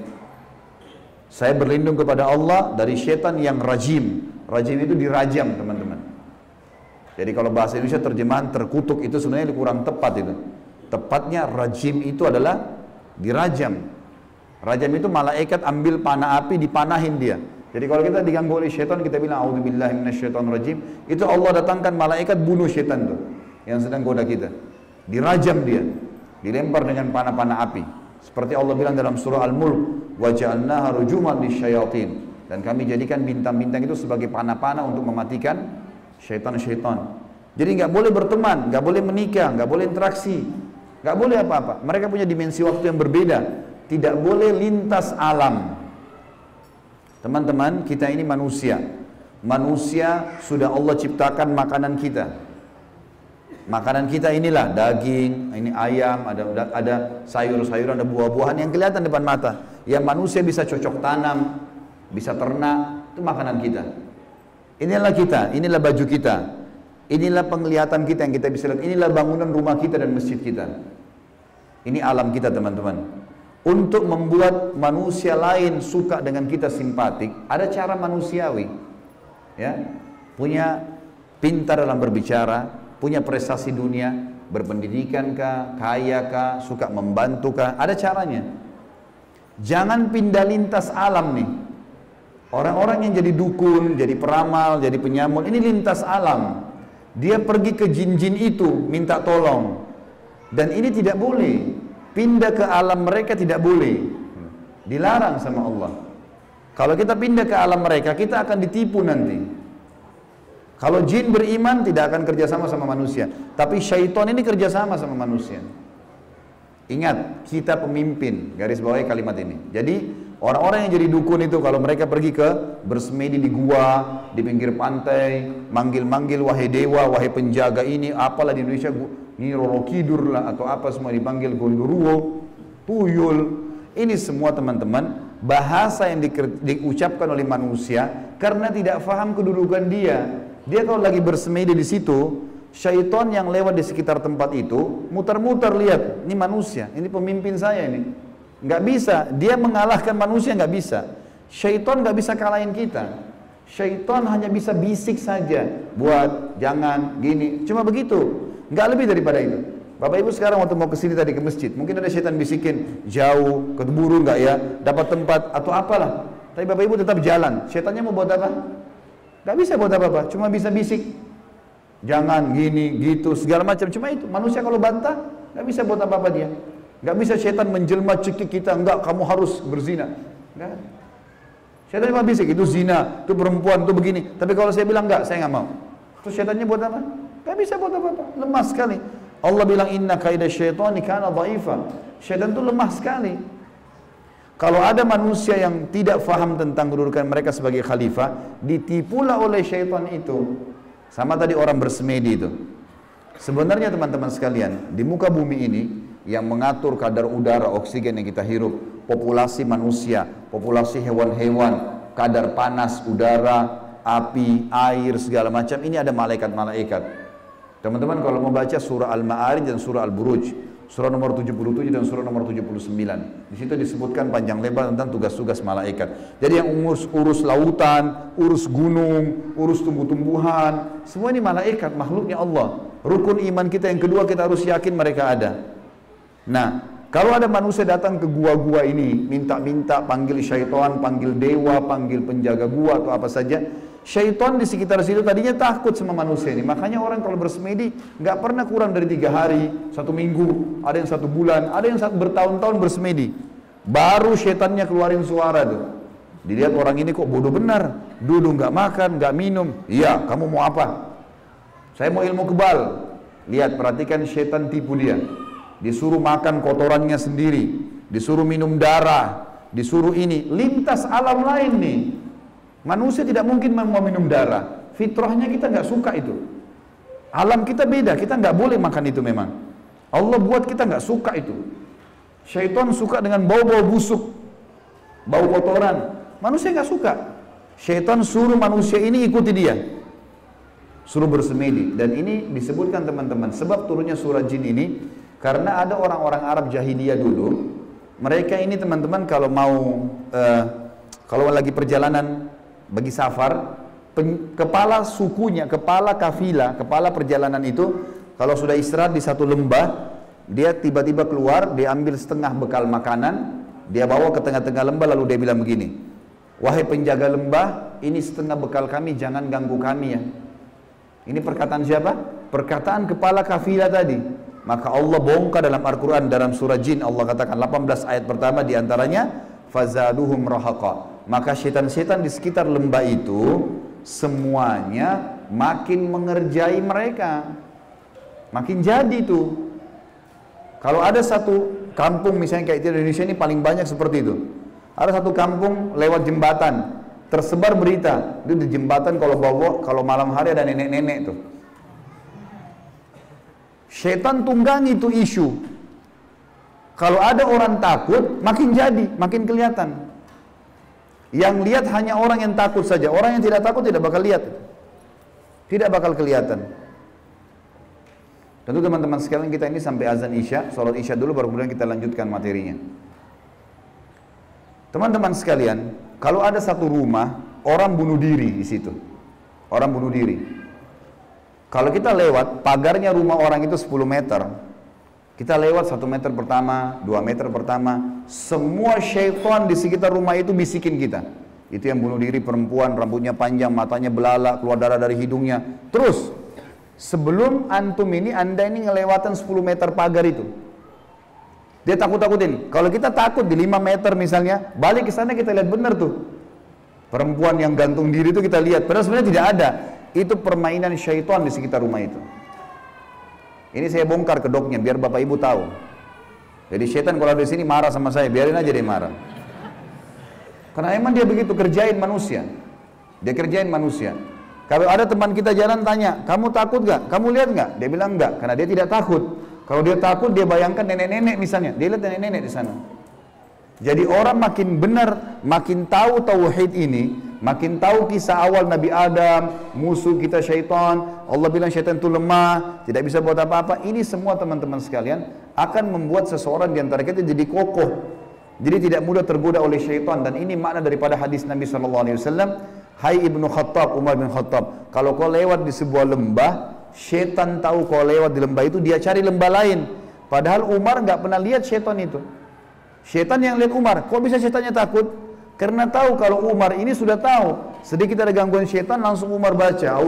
Saya berlindung kepada Allah dari syaitan yang rajim. Rajim itu dirajam, teman-teman. Jadi kalau bahasa Indonesia terjemahan terkutuk itu sebenarnya kurang tepat itu. Tepatnya rajim itu adalah dirajam. Rajam itu malaikat ambil panah api dipanahin dia. Jadi kalau kita diganggu oleh syaitan kita bilang auzubillahi rajim, itu Allah datangkan malaikat bunuh syaitan itu yang sedang goda kita. Dirajam dia, dilempar dengan panah-panah api. Seperti Allah bilang dalam surah Al-Mulk, "Wa ja'alnaha rujuman lisyayatin." Dan kami jadikan bintang-bintang itu sebagai panah-panah untuk mematikan syaitan-syaitan. Jadi nggak boleh berteman, nggak boleh menikah, nggak boleh interaksi, nggak boleh apa-apa. Mereka punya dimensi waktu yang berbeda. Tidak boleh lintas alam. Teman-teman, kita ini manusia. Manusia sudah Allah ciptakan makanan kita. Makanan kita inilah daging, ini ayam, ada ada sayur-sayuran, ada buah-buahan yang kelihatan depan mata. Yang manusia bisa cocok tanam, bisa ternak, itu makanan kita. Inilah kita, inilah baju kita. Inilah penglihatan kita yang kita bisa lihat. Inilah bangunan rumah kita dan masjid kita. Ini alam kita teman-teman. Untuk membuat manusia lain suka dengan kita simpatik, ada cara manusiawi. Ya, punya pintar dalam berbicara, punya prestasi dunia, berpendidikan kah, kaya kah, suka membantu kah, ada caranya. Jangan pindah lintas alam nih. Orang-orang yang jadi dukun, jadi peramal, jadi penyamun, ini lintas alam. Dia pergi ke jin-jin itu minta tolong. Dan ini tidak boleh. pindah ke alam mereka tidak boleh. Dilarang sama Allah. Kalau kita pindah ke alam mereka, kita akan ditipu nanti. Kalau jin beriman tidak akan kerjasama sama manusia. Tapi syaitan ini kerjasama sama manusia. Ingat, kita pemimpin. Garis bawahi kalimat ini. Jadi orang-orang yang jadi dukun itu kalau mereka pergi ke bersemedi di gua, di pinggir pantai, manggil-manggil wahai dewa, wahai penjaga ini, apalah di Indonesia, ini Roro Kidur lah atau apa semua dipanggil Gondoruo, Tuyul. Ini semua teman-teman bahasa yang di, diucapkan oleh manusia karena tidak faham kedudukan dia. Dia kalau lagi bersemedi di situ, syaitan yang lewat di sekitar tempat itu muter-muter lihat, ini manusia, ini pemimpin saya ini. Nggak bisa, dia mengalahkan manusia nggak bisa. Syaitan nggak bisa kalahin kita. Syaitan hanya bisa bisik saja, buat jangan gini, cuma begitu, nggak lebih daripada itu. Bapak Ibu sekarang waktu mau ke sini tadi ke masjid, mungkin ada syaitan bisikin jauh, keburu nggak ya, dapat tempat atau apalah. Tapi Bapak Ibu tetap jalan. Syaitannya mau buat apa? Gak bisa buat apa-apa, cuma bisa bisik. Jangan gini, gitu, segala macam. Cuma itu, manusia kalau bantah, gak bisa buat apa-apa dia. Gak bisa setan menjelma cekik kita, enggak kamu harus berzina. Enggak. Setan cuma bisik, itu zina, itu perempuan, itu begini. Tapi kalau saya bilang enggak, saya nggak mau. Terus setannya buat apa? Gak bisa buat apa-apa, lemah sekali. Allah bilang inna kaidah syaitani kana dhaifa. Syaitan itu lemah sekali. Kalau ada manusia yang tidak faham tentang kedudukan mereka sebagai khalifah, ditipulah oleh syaitan itu. Sama tadi orang bersemedi itu. Sebenarnya teman-teman sekalian, di muka bumi ini yang mengatur kadar udara oksigen yang kita hirup, populasi manusia, populasi hewan-hewan, kadar panas udara, api, air segala macam ini ada malaikat-malaikat. Teman-teman kalau mau baca surah Al-Ma'arij dan surah Al-Buruj, surah nomor 77 dan surah nomor 79. Di situ disebutkan panjang lebar tentang tugas-tugas malaikat. Jadi yang urus urus lautan, urus gunung, urus tumbuh-tumbuhan, semua ini malaikat, makhluknya Allah. Rukun iman kita yang kedua kita harus yakin mereka ada. Nah, kalau ada manusia datang ke gua-gua ini, minta-minta, panggil syaitan, panggil dewa, panggil penjaga gua atau apa saja, Syaitan di sekitar situ tadinya takut sama manusia ini. Makanya orang kalau bersemedi nggak pernah kurang dari tiga hari, satu minggu, ada yang satu bulan, ada yang bertahun-tahun bersemedi. Baru syaitannya keluarin suara tuh. Dilihat orang ini kok bodoh benar, duduk nggak makan, nggak minum. Iya, kamu mau apa? Saya mau ilmu kebal. Lihat, perhatikan syaitan tipu dia. Disuruh makan kotorannya sendiri, disuruh minum darah, disuruh ini. Lintas alam lain nih. Manusia tidak mungkin mau minum darah. Fitrahnya kita nggak suka itu. Alam kita beda, kita nggak boleh makan itu memang. Allah buat kita nggak suka itu. Syaitan suka dengan bau-bau busuk, bau kotoran. Manusia nggak suka. Syaitan suruh manusia ini ikuti dia. Suruh bersemedi. Dan ini disebutkan teman-teman. Sebab turunnya surah jin ini. Karena ada orang-orang Arab jahiliyah dulu. Mereka ini teman-teman kalau mau, uh, kalau lagi perjalanan bagi safar pen, kepala sukunya, kepala kafilah, kepala perjalanan itu kalau sudah istirahat di satu lembah, dia tiba-tiba keluar, dia ambil setengah bekal makanan, dia bawa ke tengah-tengah lembah lalu dia bilang begini, "Wahai penjaga lembah, ini setengah bekal kami, jangan ganggu kami ya." Ini perkataan siapa? Perkataan kepala kafilah tadi. Maka Allah bongkar dalam Al-Quran dalam surah Jin Allah katakan 18 ayat pertama di antaranya fazaduhum rahaqa maka setan-setan di sekitar lembah itu semuanya makin mengerjai mereka. Makin jadi itu. Kalau ada satu kampung misalnya kayak di Indonesia ini paling banyak seperti itu. Ada satu kampung lewat jembatan, tersebar berita itu di jembatan kalau bawa kalau malam hari ada nenek-nenek tuh. Setan tunggangi itu isu. Kalau ada orang takut, makin jadi, makin kelihatan. Yang lihat hanya orang yang takut saja. Orang yang tidak takut tidak bakal lihat. Tidak bakal kelihatan. Tentu teman-teman sekalian kita ini sampai azan Isya, sholat Isya dulu baru kemudian kita lanjutkan materinya. Teman-teman sekalian, kalau ada satu rumah, orang bunuh diri di situ. Orang bunuh diri. Kalau kita lewat, pagarnya rumah orang itu 10 meter, kita lewat satu meter pertama, dua meter pertama, semua syaitan di sekitar rumah itu bisikin kita. Itu yang bunuh diri perempuan, rambutnya panjang, matanya belalak, keluar darah dari hidungnya. Terus, sebelum antum ini, anda ini ngelewatan 10 meter pagar itu. Dia takut-takutin. Kalau kita takut di 5 meter misalnya, balik ke sana kita lihat benar tuh. Perempuan yang gantung diri itu kita lihat. Padahal sebenarnya tidak ada. Itu permainan syaitan di sekitar rumah itu. Ini saya bongkar kedoknya biar bapak ibu tahu. Jadi syaitan kalau ada di sini marah sama saya, biarin aja dia marah. Karena emang dia begitu kerjain manusia. Dia kerjain manusia. Kalau ada teman kita jalan tanya, kamu takut gak? Kamu lihat gak? Dia bilang enggak, karena dia tidak takut. Kalau dia takut, dia bayangkan nenek-nenek misalnya. Dia lihat nenek-nenek di sana. Jadi orang makin benar, makin tahu tauhid ini, makin tahu kisah awal Nabi Adam, musuh kita syaitan, Allah bilang syaitan itu lemah, tidak bisa buat apa-apa. Ini semua teman-teman sekalian akan membuat seseorang di antara kita jadi kokoh. Jadi tidak mudah tergoda oleh syaitan dan ini makna daripada hadis Nabi wasallam Hai Ibnu Khattab, Umar bin Khattab, kalau kau lewat di sebuah lembah, setan tahu kau lewat di lembah itu, dia cari lembah lain. Padahal Umar nggak pernah lihat setan itu. Setan yang lihat Umar, kok bisa setannya takut? Karena tahu kalau Umar ini sudah tahu. Sedikit ada gangguan setan, langsung Umar baca,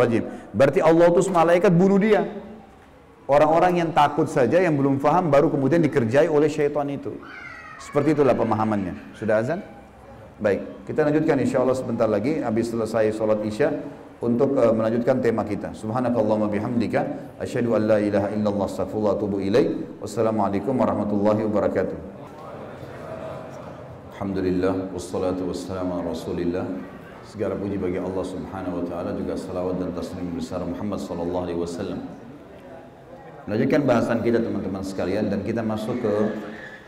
rajim. Berarti Allah utus malaikat bunuh dia. Orang-orang yang takut saja, yang belum faham, baru kemudian dikerjai oleh syaitan itu. Seperti itulah pemahamannya. Sudah azan? Baik, kita lanjutkan insya Allah sebentar lagi habis selesai sholat isya untuk uh, melanjutkan tema kita. Subhanakallahumma bihamdika asyhadu an la ilaha illallah astaghfirullah wa atubu. Wassalamualaikum warahmatullahi wabarakatuh. Alhamdulillah wassalatu wassalamu ala Rasulillah. Segala puji bagi Allah Subhanahu wa taala juga salawat dan taslim besar Muhammad sallallahu alaihi wasallam. Melanjutkan bahasan kita teman-teman sekalian dan kita masuk ke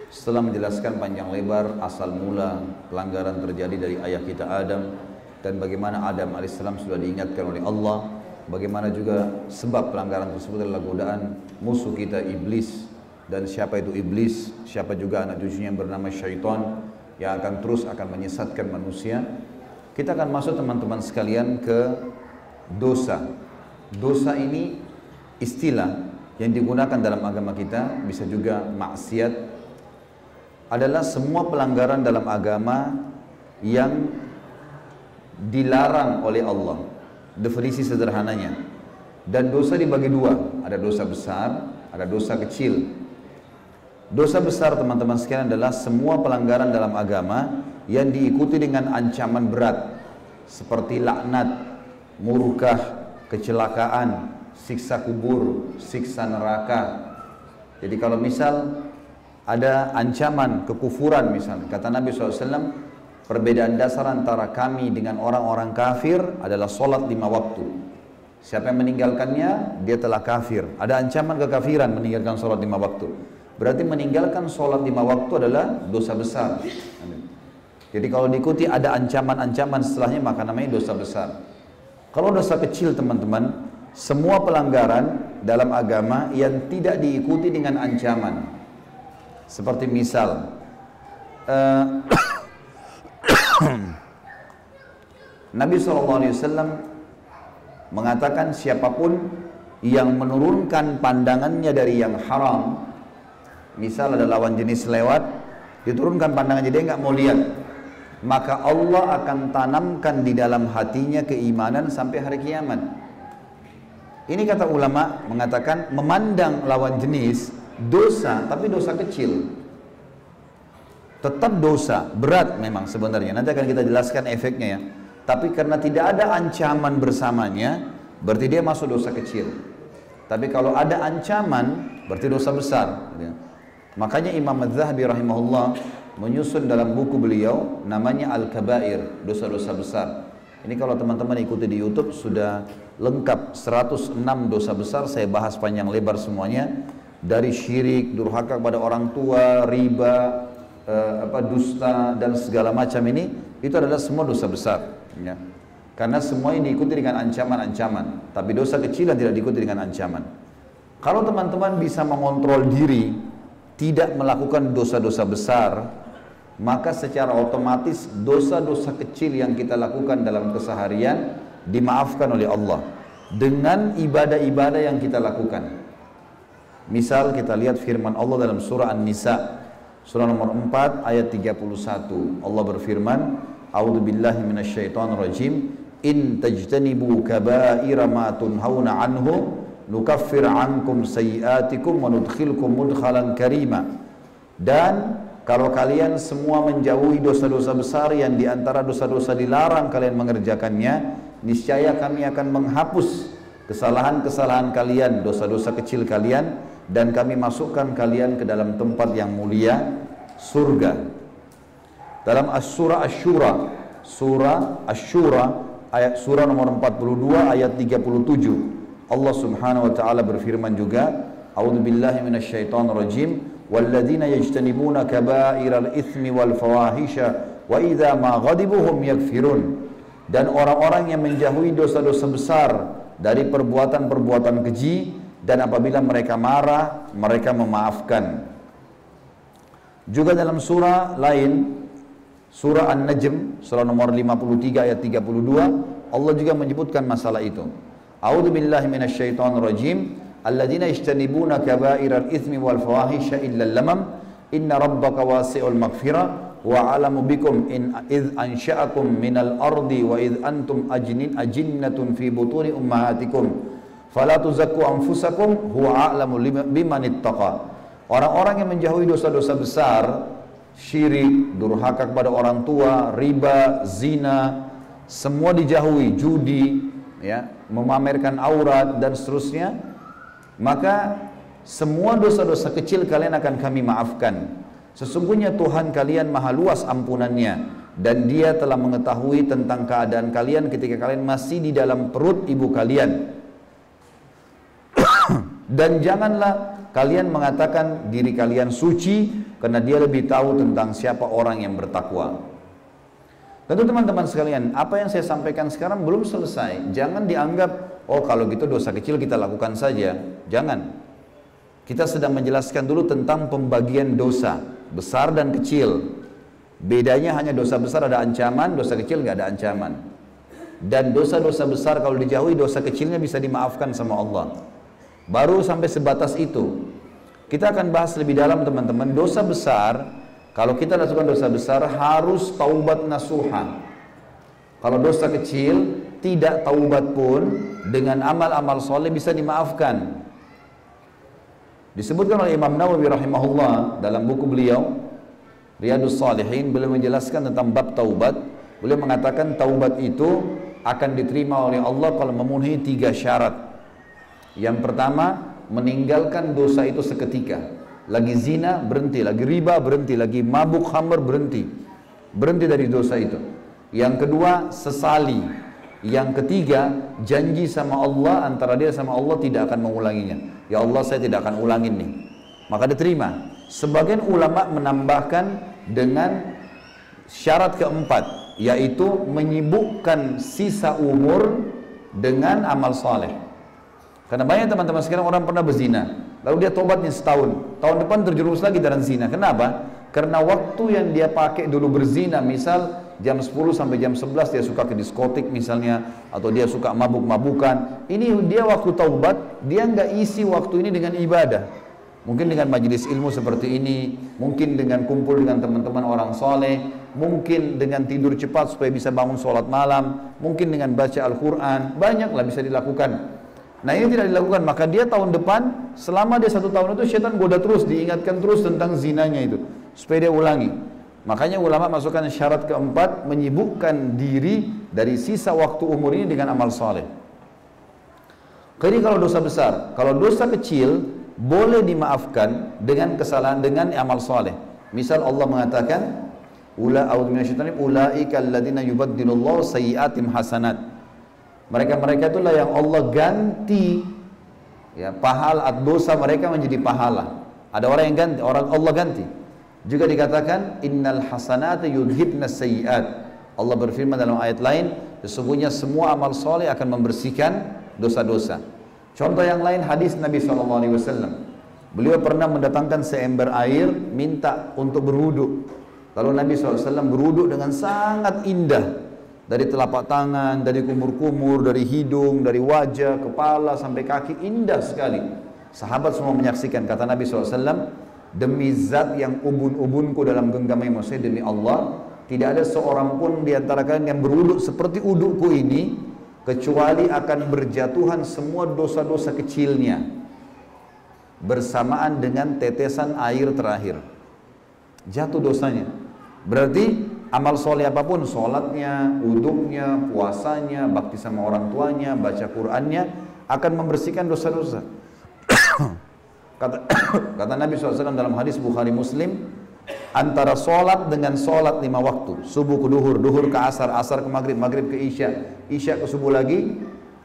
setelah menjelaskan panjang lebar asal mula pelanggaran terjadi dari ayah kita Adam dan bagaimana Adam alaihissalam sudah diingatkan oleh Allah, bagaimana juga sebab pelanggaran tersebut adalah godaan musuh kita iblis dan siapa itu iblis, siapa juga anak cucunya yang bernama syaitan yang akan terus akan menyesatkan manusia. Kita akan masuk teman-teman sekalian ke dosa. Dosa ini istilah yang digunakan dalam agama kita bisa juga maksiat adalah semua pelanggaran dalam agama yang dilarang oleh Allah. Definisi sederhananya. Dan dosa dibagi dua, ada dosa besar, ada dosa kecil. Dosa besar teman-teman sekalian adalah semua pelanggaran dalam agama yang diikuti dengan ancaman berat seperti laknat, murkah, kecelakaan, siksa kubur, siksa neraka. Jadi kalau misal ada ancaman kekufuran misalnya. Kata Nabi SAW, perbedaan dasar antara kami dengan orang-orang kafir adalah solat lima waktu. Siapa yang meninggalkannya, dia telah kafir. Ada ancaman kekafiran meninggalkan solat lima waktu. Berarti meninggalkan solat lima waktu adalah dosa besar. Jadi kalau diikuti ada ancaman-ancaman setelahnya maka namanya dosa besar. Kalau dosa kecil teman-teman, semua pelanggaran dalam agama yang tidak diikuti dengan ancaman seperti misal uh, Nabi SAW mengatakan siapa pun yang menurunkan pandangannya dari yang haram misal ada lawan jenis lewat diturunkan pandangannya dia nggak mau lihat. Maka Allah akan tanamkan di dalam hatinya keimanan sampai hari kiamat. Ini kata ulama mengatakan memandang lawan jenis dosa tapi dosa kecil. Tetap dosa berat memang sebenarnya. Nanti akan kita jelaskan efeknya ya. Tapi karena tidak ada ancaman bersamanya berarti dia masuk dosa kecil. Tapi kalau ada ancaman berarti dosa besar makanya Imam Az-Zahabi rahimahullah menyusun dalam buku beliau namanya Al-Kabair dosa-dosa besar ini kalau teman-teman ikuti di YouTube sudah lengkap 106 dosa besar saya bahas panjang lebar semuanya dari syirik, durhaka kepada orang tua, riba, eh, apa dusta dan segala macam ini itu adalah semua dosa besar ya. Karena semua ini diikuti dengan ancaman-ancaman, tapi dosa kecil yang tidak diikuti dengan ancaman. Kalau teman-teman bisa mengontrol diri tidak melakukan dosa-dosa besar, maka secara otomatis dosa-dosa kecil yang kita lakukan dalam keseharian dimaafkan oleh Allah dengan ibadah-ibadah yang kita lakukan. Misal kita lihat firman Allah dalam surah An-Nisa surah nomor 4 ayat 31. Allah berfirman, "A'udzu billahi minasyaitonir rajim. In tajtanibu kaba'ira ma tunhauna anhu nukaffir ankum sayiatikum wa nudkhilkum mudkhalan karima. Dan kalau kalian semua menjauhi dosa-dosa besar yang di antara dosa-dosa dilarang kalian mengerjakannya niscaya kami akan menghapus kesalahan-kesalahan kalian dosa-dosa kecil kalian dan kami masukkan kalian ke dalam tempat yang mulia surga. Dalam as-surah surah asy-syura ayat surah nomor 42 ayat 37 Allah Subhanahu wa taala berfirman juga A'udzu billahi minasyaitonir rajim. Walladzina yajtanibuna kaba'iral itsmi wal fawahisha wa idza ma ghadibuhum yakfirun. Dan orang-orang yang menjauhi dosa-dosa besar dari perbuatan-perbuatan keji dan apabila mereka marah mereka memaafkan. Juga dalam surah lain surah An-Najm surah nomor 53 ayat 32 Allah juga menyebutkan masalah itu A'udzu billahi minasyaitonir rajim alladzina yajtanibuna kaba'iral itsmi wal fawahisha illa lamam inna rabbaka wasi'ul maghfirah wa alamu bikum in id ansha'akum minal ardi wa id antum ajnin ajinnatun fi butuni ummahatikum fala tuzakku anfusakum huwa a'lamu biman ittaqa orang-orang yang menjauhi dosa-dosa besar syirik durhaka kepada orang tua riba zina semua dijauhi judi ya memamerkan aurat dan seterusnya maka semua dosa-dosa kecil kalian akan kami maafkan. Sesungguhnya Tuhan kalian maha luas ampunannya dan dia telah mengetahui tentang keadaan kalian ketika kalian masih di dalam perut ibu kalian. dan janganlah kalian mengatakan diri kalian suci karena dia lebih tahu tentang siapa orang yang bertakwa. Tentu teman-teman sekalian, apa yang saya sampaikan sekarang belum selesai. Jangan dianggap, oh kalau gitu dosa kecil kita lakukan saja. Jangan. Kita sedang menjelaskan dulu tentang pembagian dosa, besar dan kecil. Bedanya hanya dosa besar ada ancaman, dosa kecil nggak ada ancaman. Dan dosa-dosa besar kalau dijauhi, dosa kecilnya bisa dimaafkan sama Allah. Baru sampai sebatas itu. Kita akan bahas lebih dalam teman-teman, dosa besar kalau kita lakukan dosa besar harus taubat nasuha. Kalau dosa kecil tidak taubat pun dengan amal-amal soleh bisa dimaafkan. Disebutkan oleh Imam Nawawi rahimahullah dalam buku beliau Riyadus Salihin beliau menjelaskan tentang bab taubat. Beliau mengatakan taubat itu akan diterima oleh Allah kalau memenuhi tiga syarat. Yang pertama, meninggalkan dosa itu seketika lagi zina berhenti, lagi riba berhenti, lagi mabuk khamr berhenti. Berhenti dari dosa itu. Yang kedua, sesali. Yang ketiga, janji sama Allah antara dia sama Allah tidak akan mengulanginya. Ya Allah, saya tidak akan ulangin nih. Maka diterima. Sebagian ulama menambahkan dengan syarat keempat, yaitu menyibukkan sisa umur dengan amal saleh. Karena banyak teman-teman sekarang orang pernah berzina, Lalu dia tobatnya setahun. Tahun depan terjerumus lagi dalam zina. Kenapa? Karena waktu yang dia pakai dulu berzina, misal jam 10 sampai jam 11 dia suka ke diskotik misalnya, atau dia suka mabuk-mabukan. Ini dia waktu taubat, dia nggak isi waktu ini dengan ibadah. Mungkin dengan majelis ilmu seperti ini, mungkin dengan kumpul dengan teman-teman orang soleh, mungkin dengan tidur cepat supaya bisa bangun sholat malam, mungkin dengan baca Al-Quran, banyaklah bisa dilakukan. Nah ini tidak dilakukan, maka dia tahun depan, selama dia satu tahun itu syaitan goda terus, diingatkan terus tentang zinanya itu. Supaya dia ulangi. Makanya ulama masukkan syarat keempat, menyibukkan diri dari sisa waktu umur ini dengan amal soleh. Jadi kalau dosa besar, kalau dosa kecil, boleh dimaafkan dengan kesalahan, dengan amal soleh. Misal Allah mengatakan, Ula a'udzu minasyaitonir ulaika alladziina yubaddilullahu sayyi'atim hasanat. Mereka-mereka itulah yang Allah ganti ya pahala dosa mereka menjadi pahala. Ada orang yang ganti, orang Allah ganti. Juga dikatakan innal hasanat yudhibna sayyiat. Allah berfirman dalam ayat lain, sesungguhnya semua amal soleh akan membersihkan dosa-dosa. Contoh yang lain hadis Nabi SAW. Beliau pernah mendatangkan seember air, minta untuk berwudu. Lalu Nabi SAW berwudu dengan sangat indah dari telapak tangan, dari kumur-kumur, dari hidung, dari wajah, kepala sampai kaki indah sekali. Sahabat semua menyaksikan kata Nabi SAW, demi zat yang ubun-ubunku dalam genggamnya saya demi Allah, tidak ada seorang pun di antara kalian yang beruduk seperti udukku ini, kecuali akan berjatuhan semua dosa-dosa kecilnya bersamaan dengan tetesan air terakhir. Jatuh dosanya. Berarti amal soleh apa pun, sholatnya, uduknya, puasanya, bakti sama orang tuanya, baca Qur'annya, akan membersihkan dosa-dosa. kata, kata Nabi SAW dalam hadis Bukhari Muslim, antara sholat dengan sholat lima waktu subuh ke duhur, duhur ke asar, asar ke maghrib, maghrib ke isya isya ke subuh lagi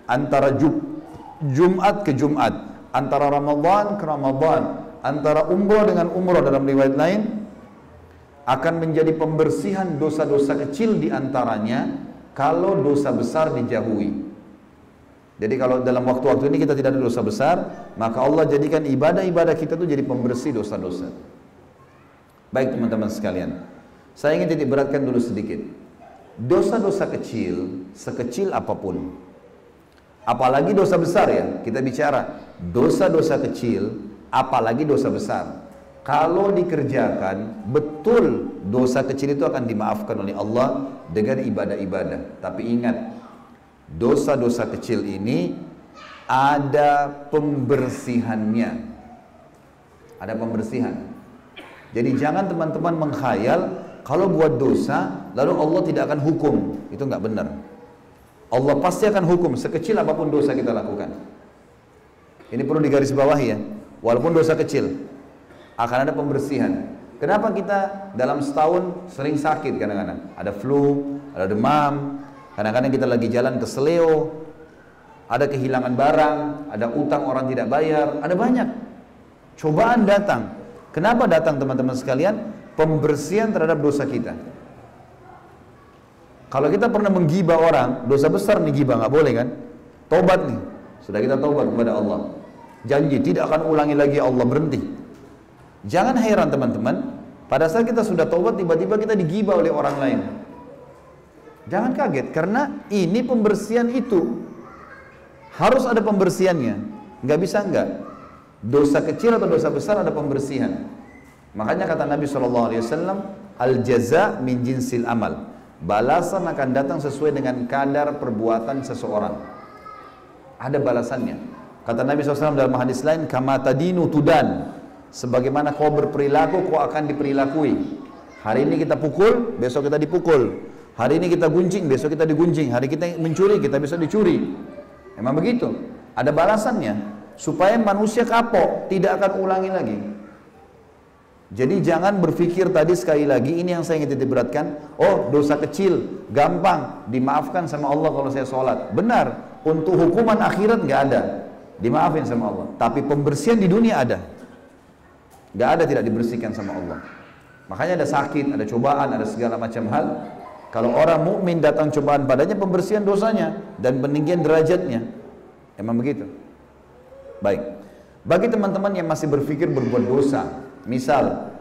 antara Jum Jumat ke Jumat antara Ramadan ke Ramadan antara umroh dengan umroh dalam riwayat lain akan menjadi pembersihan dosa-dosa kecil di antaranya kalau dosa besar dijauhi jadi kalau dalam waktu-waktu ini kita tidak ada dosa besar maka Allah jadikan ibadah-ibadah kita itu jadi pembersih dosa-dosa Baik teman-teman sekalian, saya ingin titik beratkan dulu sedikit. Dosa-dosa kecil, sekecil apa pun, apalagi dosa besar ya, kita bicara dosa-dosa kecil, apalagi dosa besar. Kalau dikerjakan, betul dosa kecil itu akan dimaafkan oleh Allah dengan ibadah-ibadah. Tapi ingat, dosa-dosa kecil ini ada pembersihannya. Ada pembersihan. Jadi jangan teman-teman mengkhayal kalau buat dosa lalu Allah tidak akan hukum. Itu nggak benar. Allah pasti akan hukum sekecil apa pun dosa kita lakukan. Ini perlu digarisbawahi ya. Walaupun dosa kecil akan ada pembersihan. Kenapa kita dalam setahun sering sakit kadang-kadang? Ada flu, ada demam, kadang-kadang kita lagi jalan ke seleo, ada kehilangan barang, ada utang orang tidak bayar, ada banyak. Cobaan datang, Kenapa datang teman-teman sekalian? Pembersihan terhadap dosa kita. Kalau kita pernah menggibah orang, dosa besar nih gibah, nggak boleh kan? Tobat nih, sudah kita tobat kepada Allah. Janji tidak akan ulangi lagi Allah berhenti. Jangan heran teman-teman, pada saat kita sudah tobat tiba-tiba kita digibah oleh orang lain. Jangan kaget karena ini pembersihan itu harus ada pembersihannya. Nggak bisa enggak. Dosa kecil atau dosa besar ada pembersihan. Makanya kata Nabi SAW, al jaza min jinsil amal. Balasan akan datang sesuai dengan kadar perbuatan seseorang. Ada balasannya. Kata Nabi SAW dalam hadis lain, kama tadinu tudan. Sebagaimana kau berperilaku, kau akan diperilakui. Hari ini kita pukul, besok kita dipukul. Hari ini kita gunjing, besok kita digunjing. Hari kita mencuri, kita bisa dicuri. Emang begitu. Ada balasannya supaya manusia kapok, tidak akan ulangi lagi. Jadi jangan berpikir tadi sekali lagi ini yang saya ingin titik beratkan. Oh dosa kecil, gampang dimaafkan sama Allah kalau saya sholat. Benar, untuk hukuman akhirat nggak ada, dimaafin sama Allah. Tapi pembersihan di dunia ada, nggak ada tidak dibersihkan sama Allah. Makanya ada sakit, ada cobaan, ada segala macam hal. Kalau orang mukmin datang cobaan padanya pembersihan dosanya dan peninggian derajatnya. Emang begitu. Baik. Bagi teman-teman yang masih berpikir berbuat dosa, misal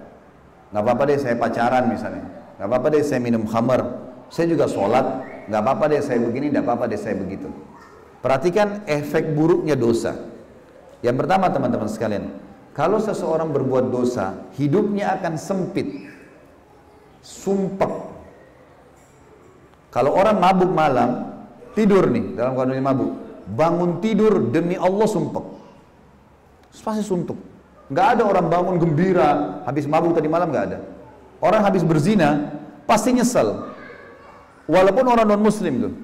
nggak apa-apa deh saya pacaran misalnya, nggak apa-apa deh saya minum khamar, saya juga sholat, nggak apa-apa deh saya begini, nggak apa-apa deh saya begitu. Perhatikan efek buruknya dosa. Yang pertama teman-teman sekalian, kalau seseorang berbuat dosa, hidupnya akan sempit, sumpek. Kalau orang mabuk malam, tidur nih dalam kondisi mabuk, bangun tidur demi Allah sumpek pasti suntuk. Nggak ada orang bangun gembira, habis mabuk tadi malam nggak ada. Orang habis berzina, pasti nyesel. Walaupun orang non muslim tuh.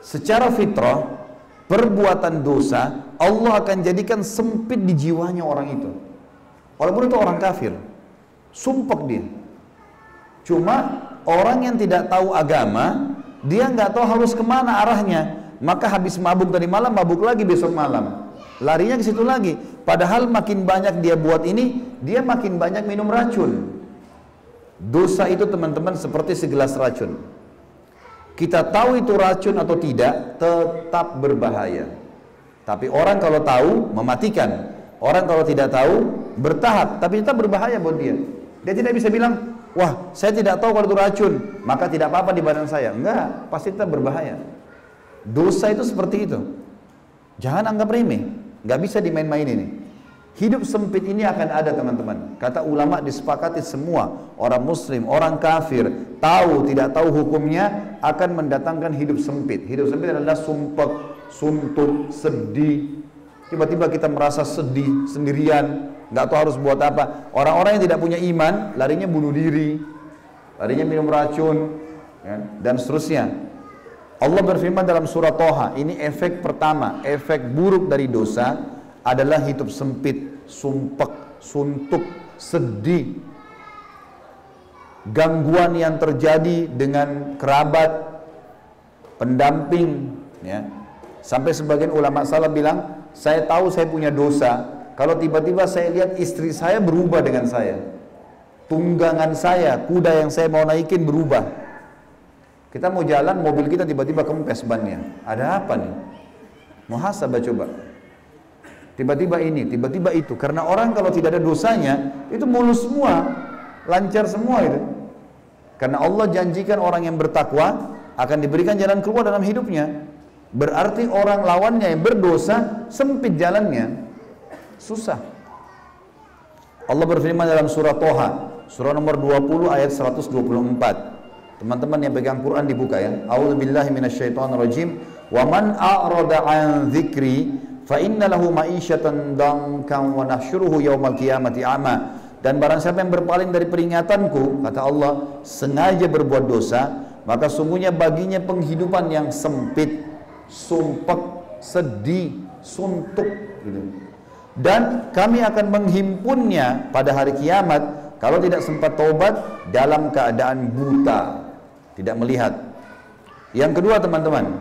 Secara fitrah, perbuatan dosa, Allah akan jadikan sempit di jiwanya orang itu. Walaupun itu orang kafir. Sumpek dia. Cuma orang yang tidak tahu agama, dia nggak tahu harus ke mana arahnya. Maka habis mabuk tadi malam, mabuk lagi besok malam. Larinya ke situ lagi. Padahal makin banyak dia buat ini, dia makin banyak minum racun. Dosa itu teman-teman seperti segelas racun. Kita tahu itu racun atau tidak, tetap berbahaya. Tapi orang kalau tahu, mematikan. Orang kalau tidak tahu, bertahap. Tapi tetap berbahaya buat dia. Dia tidak bisa bilang, wah saya tidak tahu kalau itu racun, maka tidak apa-apa di badan saya. Enggak, pasti tetap berbahaya. Dosa itu seperti itu. Jangan anggap remeh. Nggak bisa dimain-main ini. Hidup sempit ini akan ada teman-teman. Kata ulama disepakati semua orang muslim, orang kafir, tahu tidak tahu hukumnya akan mendatangkan hidup sempit. Hidup sempit adalah sumpek, suntuk, sedih. Tiba-tiba kita merasa sedih sendirian, nggak tahu harus buat apa. Orang-orang yang tidak punya iman larinya bunuh diri, larinya minum racun, ya, dan seterusnya. Allah berfirman dalam surah Toha, ini efek pertama, efek buruk dari dosa adalah hidup sempit, sumpek, suntuk, sedih. Gangguan yang terjadi dengan kerabat, pendamping, ya. Sampai sebagian ulama salah bilang, saya tahu saya punya dosa, kalau tiba-tiba saya lihat istri saya berubah dengan saya. Tunggangan saya, kuda yang saya mau naikin berubah. Kita mau jalan, mobil kita tiba-tiba kempes bannya. Ada apa nih? Muhasabah coba. Tiba-tiba ini, tiba-tiba itu. Karena orang kalau tidak ada dosanya, itu mulus semua, lancar semua itu. Karena Allah janjikan orang yang bertakwa akan diberikan jalan keluar dalam hidupnya. Berarti orang lawannya yang berdosa sempit jalannya. Susah. Allah berfirman dalam surah Toha, surah nomor 20 ayat 124. Teman-teman yang pegang Quran dibuka ya. A'udzubillahi minasyaitonirrajim. Wa man a'rada an dzikri fa inna lahu ma'isyatan dankan wa nahsyuruhu yaumal qiyamati ama. Dan barang siapa yang berpaling dari peringatanku kata Allah sengaja berbuat dosa maka sungguhnya baginya penghidupan yang sempit sumpek sedih suntuk gitu. Dan kami akan menghimpunnya pada hari kiamat kalau tidak sempat taubat dalam keadaan buta tidak melihat. Yang kedua teman-teman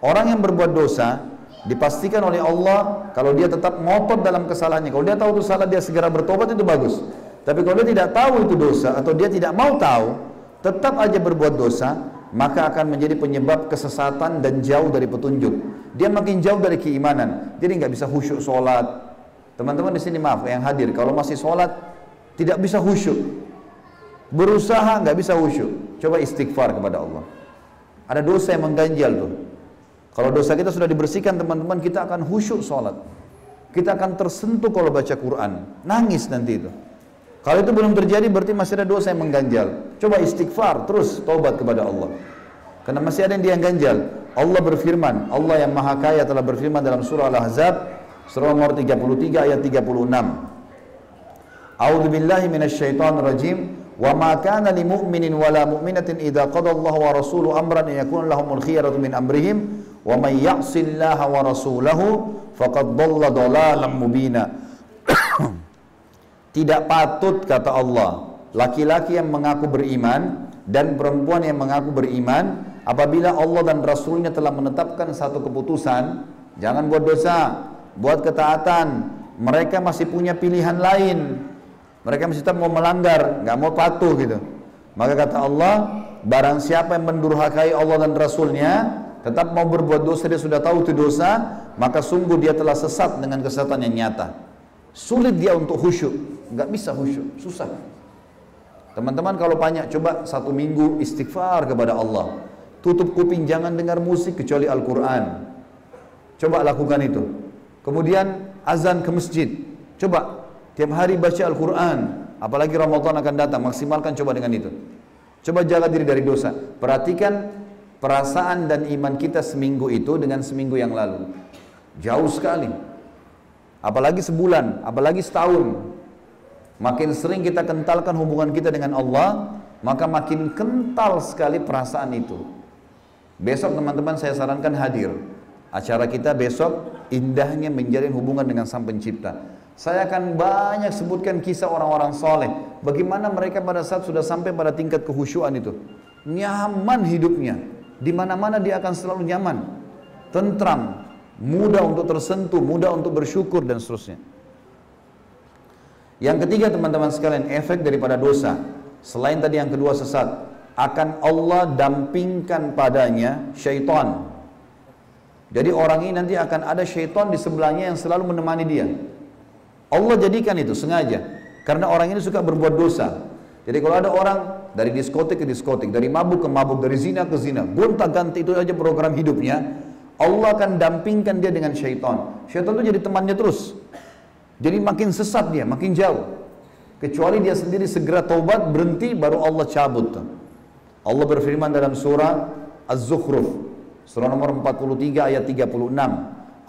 orang yang berbuat dosa dipastikan oleh Allah kalau dia tetap ngotot dalam kesalahannya. Kalau dia tahu itu salah dia segera bertobat itu bagus. Tapi kalau dia tidak tahu itu dosa atau dia tidak mau tahu tetap aja berbuat dosa maka akan menjadi penyebab kesesatan dan jauh dari petunjuk. Dia makin jauh dari keimanan. Jadi nggak bisa khusyuk sholat. Teman-teman di sini maaf yang hadir. Kalau masih sholat tidak bisa khusyuk. Berusaha nggak bisa khusyuk. Coba istighfar kepada Allah. Ada dosa yang mengganjal tuh kalau dosa kita sudah dibersihkan teman-teman, kita akan khusyuk sholat. Kita akan tersentuh kalau baca Quran. Nangis nanti itu. Kalau itu belum terjadi berarti masih ada dosa yang mengganjal. Coba istighfar, terus taubat kepada Allah. Karena masih ada yang dia ganjal. Allah berfirman, Allah yang maha kaya telah berfirman dalam surah Al-Ahzab, surah nomor 33 ayat 36. A'udzu billahi minasyaitonir rajim. Wa ma kana lil mu'minin wala mu'minatin idza Allah wa rasuluhu amran an yakuna lahumul khiyaratu min amrihim wa may ya'sillaha wa rasulahu faqad dhalla dhalalan tidak patut kata Allah laki-laki yang mengaku beriman dan perempuan yang mengaku beriman apabila Allah dan Rasulnya telah menetapkan satu keputusan jangan buat dosa buat ketaatan. Mereka masih punya pilihan lain. Mereka masih tetap mau melanggar nggak mau patuh gitu. Maka kata Allah barang siapa yang mendurhakai Allah dan Rasulnya tetap mau berbuat dosa dia sudah tahu itu dosa maka sungguh dia telah sesat dengan kesesatan yang nyata. Sulit dia untuk khusyuk. Nggak bisa khusyuk. Susah. Teman-teman kalau banyak coba satu minggu istighfar kepada Allah. Tutup kuping jangan dengar musik kecuali Al-Quran. Coba lakukan itu. Kemudian azan ke masjid. Coba tiap hari baca Al-Quran. Apalagi Ramadan akan datang. Maksimalkan coba dengan itu. Coba jaga diri dari dosa. Perhatikan perasaan dan iman kita seminggu itu dengan seminggu yang lalu. Jauh sekali. Apalagi sebulan, apalagi setahun. Makin sering kita kentalkan hubungan kita dengan Allah, maka makin kental sekali perasaan itu. Besok teman-teman saya sarankan hadir. Acara kita besok indahnya menjalin hubungan dengan Sang Pencipta. Saya akan banyak sebutkan kisah orang-orang soleh. Bagaimana mereka pada saat sudah sampai pada tingkat kehusyuan itu. Nyaman hidupnya di mana-mana dia akan selalu nyaman, tentram, mudah untuk tersentuh, mudah untuk bersyukur dan seterusnya. Yang ketiga teman-teman sekalian, efek daripada dosa. Selain tadi yang kedua sesat, akan Allah dampingkan padanya syaitan. Jadi orang ini nanti akan ada syaitan di sebelahnya yang selalu menemani dia. Allah jadikan itu sengaja. Karena orang ini suka berbuat dosa. Jadi kalau ada orang dari diskotik ke diskotik, dari mabuk ke mabuk, dari zina ke zina, gonta ganti itu aja program hidupnya, Allah akan dampingkan dia dengan syaitan. Syaitan itu jadi temannya terus. Jadi makin sesat dia, makin jauh. Kecuali dia sendiri segera taubat, berhenti, baru Allah cabut. Allah berfirman dalam surah Az-Zukhruf, surah nomor 43 ayat 36.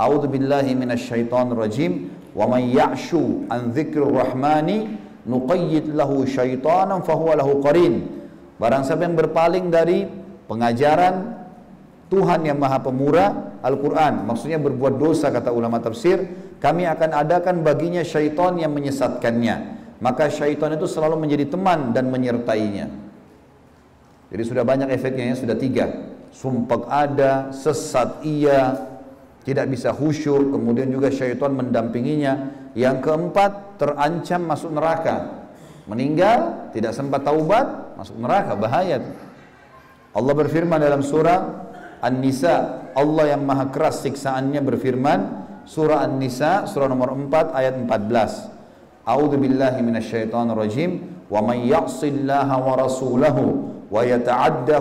A'udzu minasyaitonir rajim. Wa may ya'shu an rahmani nuqayyid lahu syaitanan fahuwa lahu qarin. Barang siapa yang berpaling dari pengajaran Tuhan yang Maha Pemurah Al-Quran. Maksudnya berbuat dosa kata ulama tafsir kami akan adakan baginya syaitan yang menyesatkannya. Maka syaitan itu selalu menjadi teman dan menyertainya. Jadi sudah banyak efeknya ya sudah tiga. Sumpah ada sesat iya tidak bisa khusyuk. Kemudian juga syaitan mendampinginya. Yang keempat terancam masuk neraka. Meninggal tidak sempat taubat masuk neraka bahaya. Allah berfirman dalam surah An-Nisa Allah yang maha keras siksaannya berfirman surah An-Nisa surah nomor 4 ayat 14 A'udzu billahi minasyaitonir rajim. Wa may ya'sillaha wa rasulahu wa yata'adda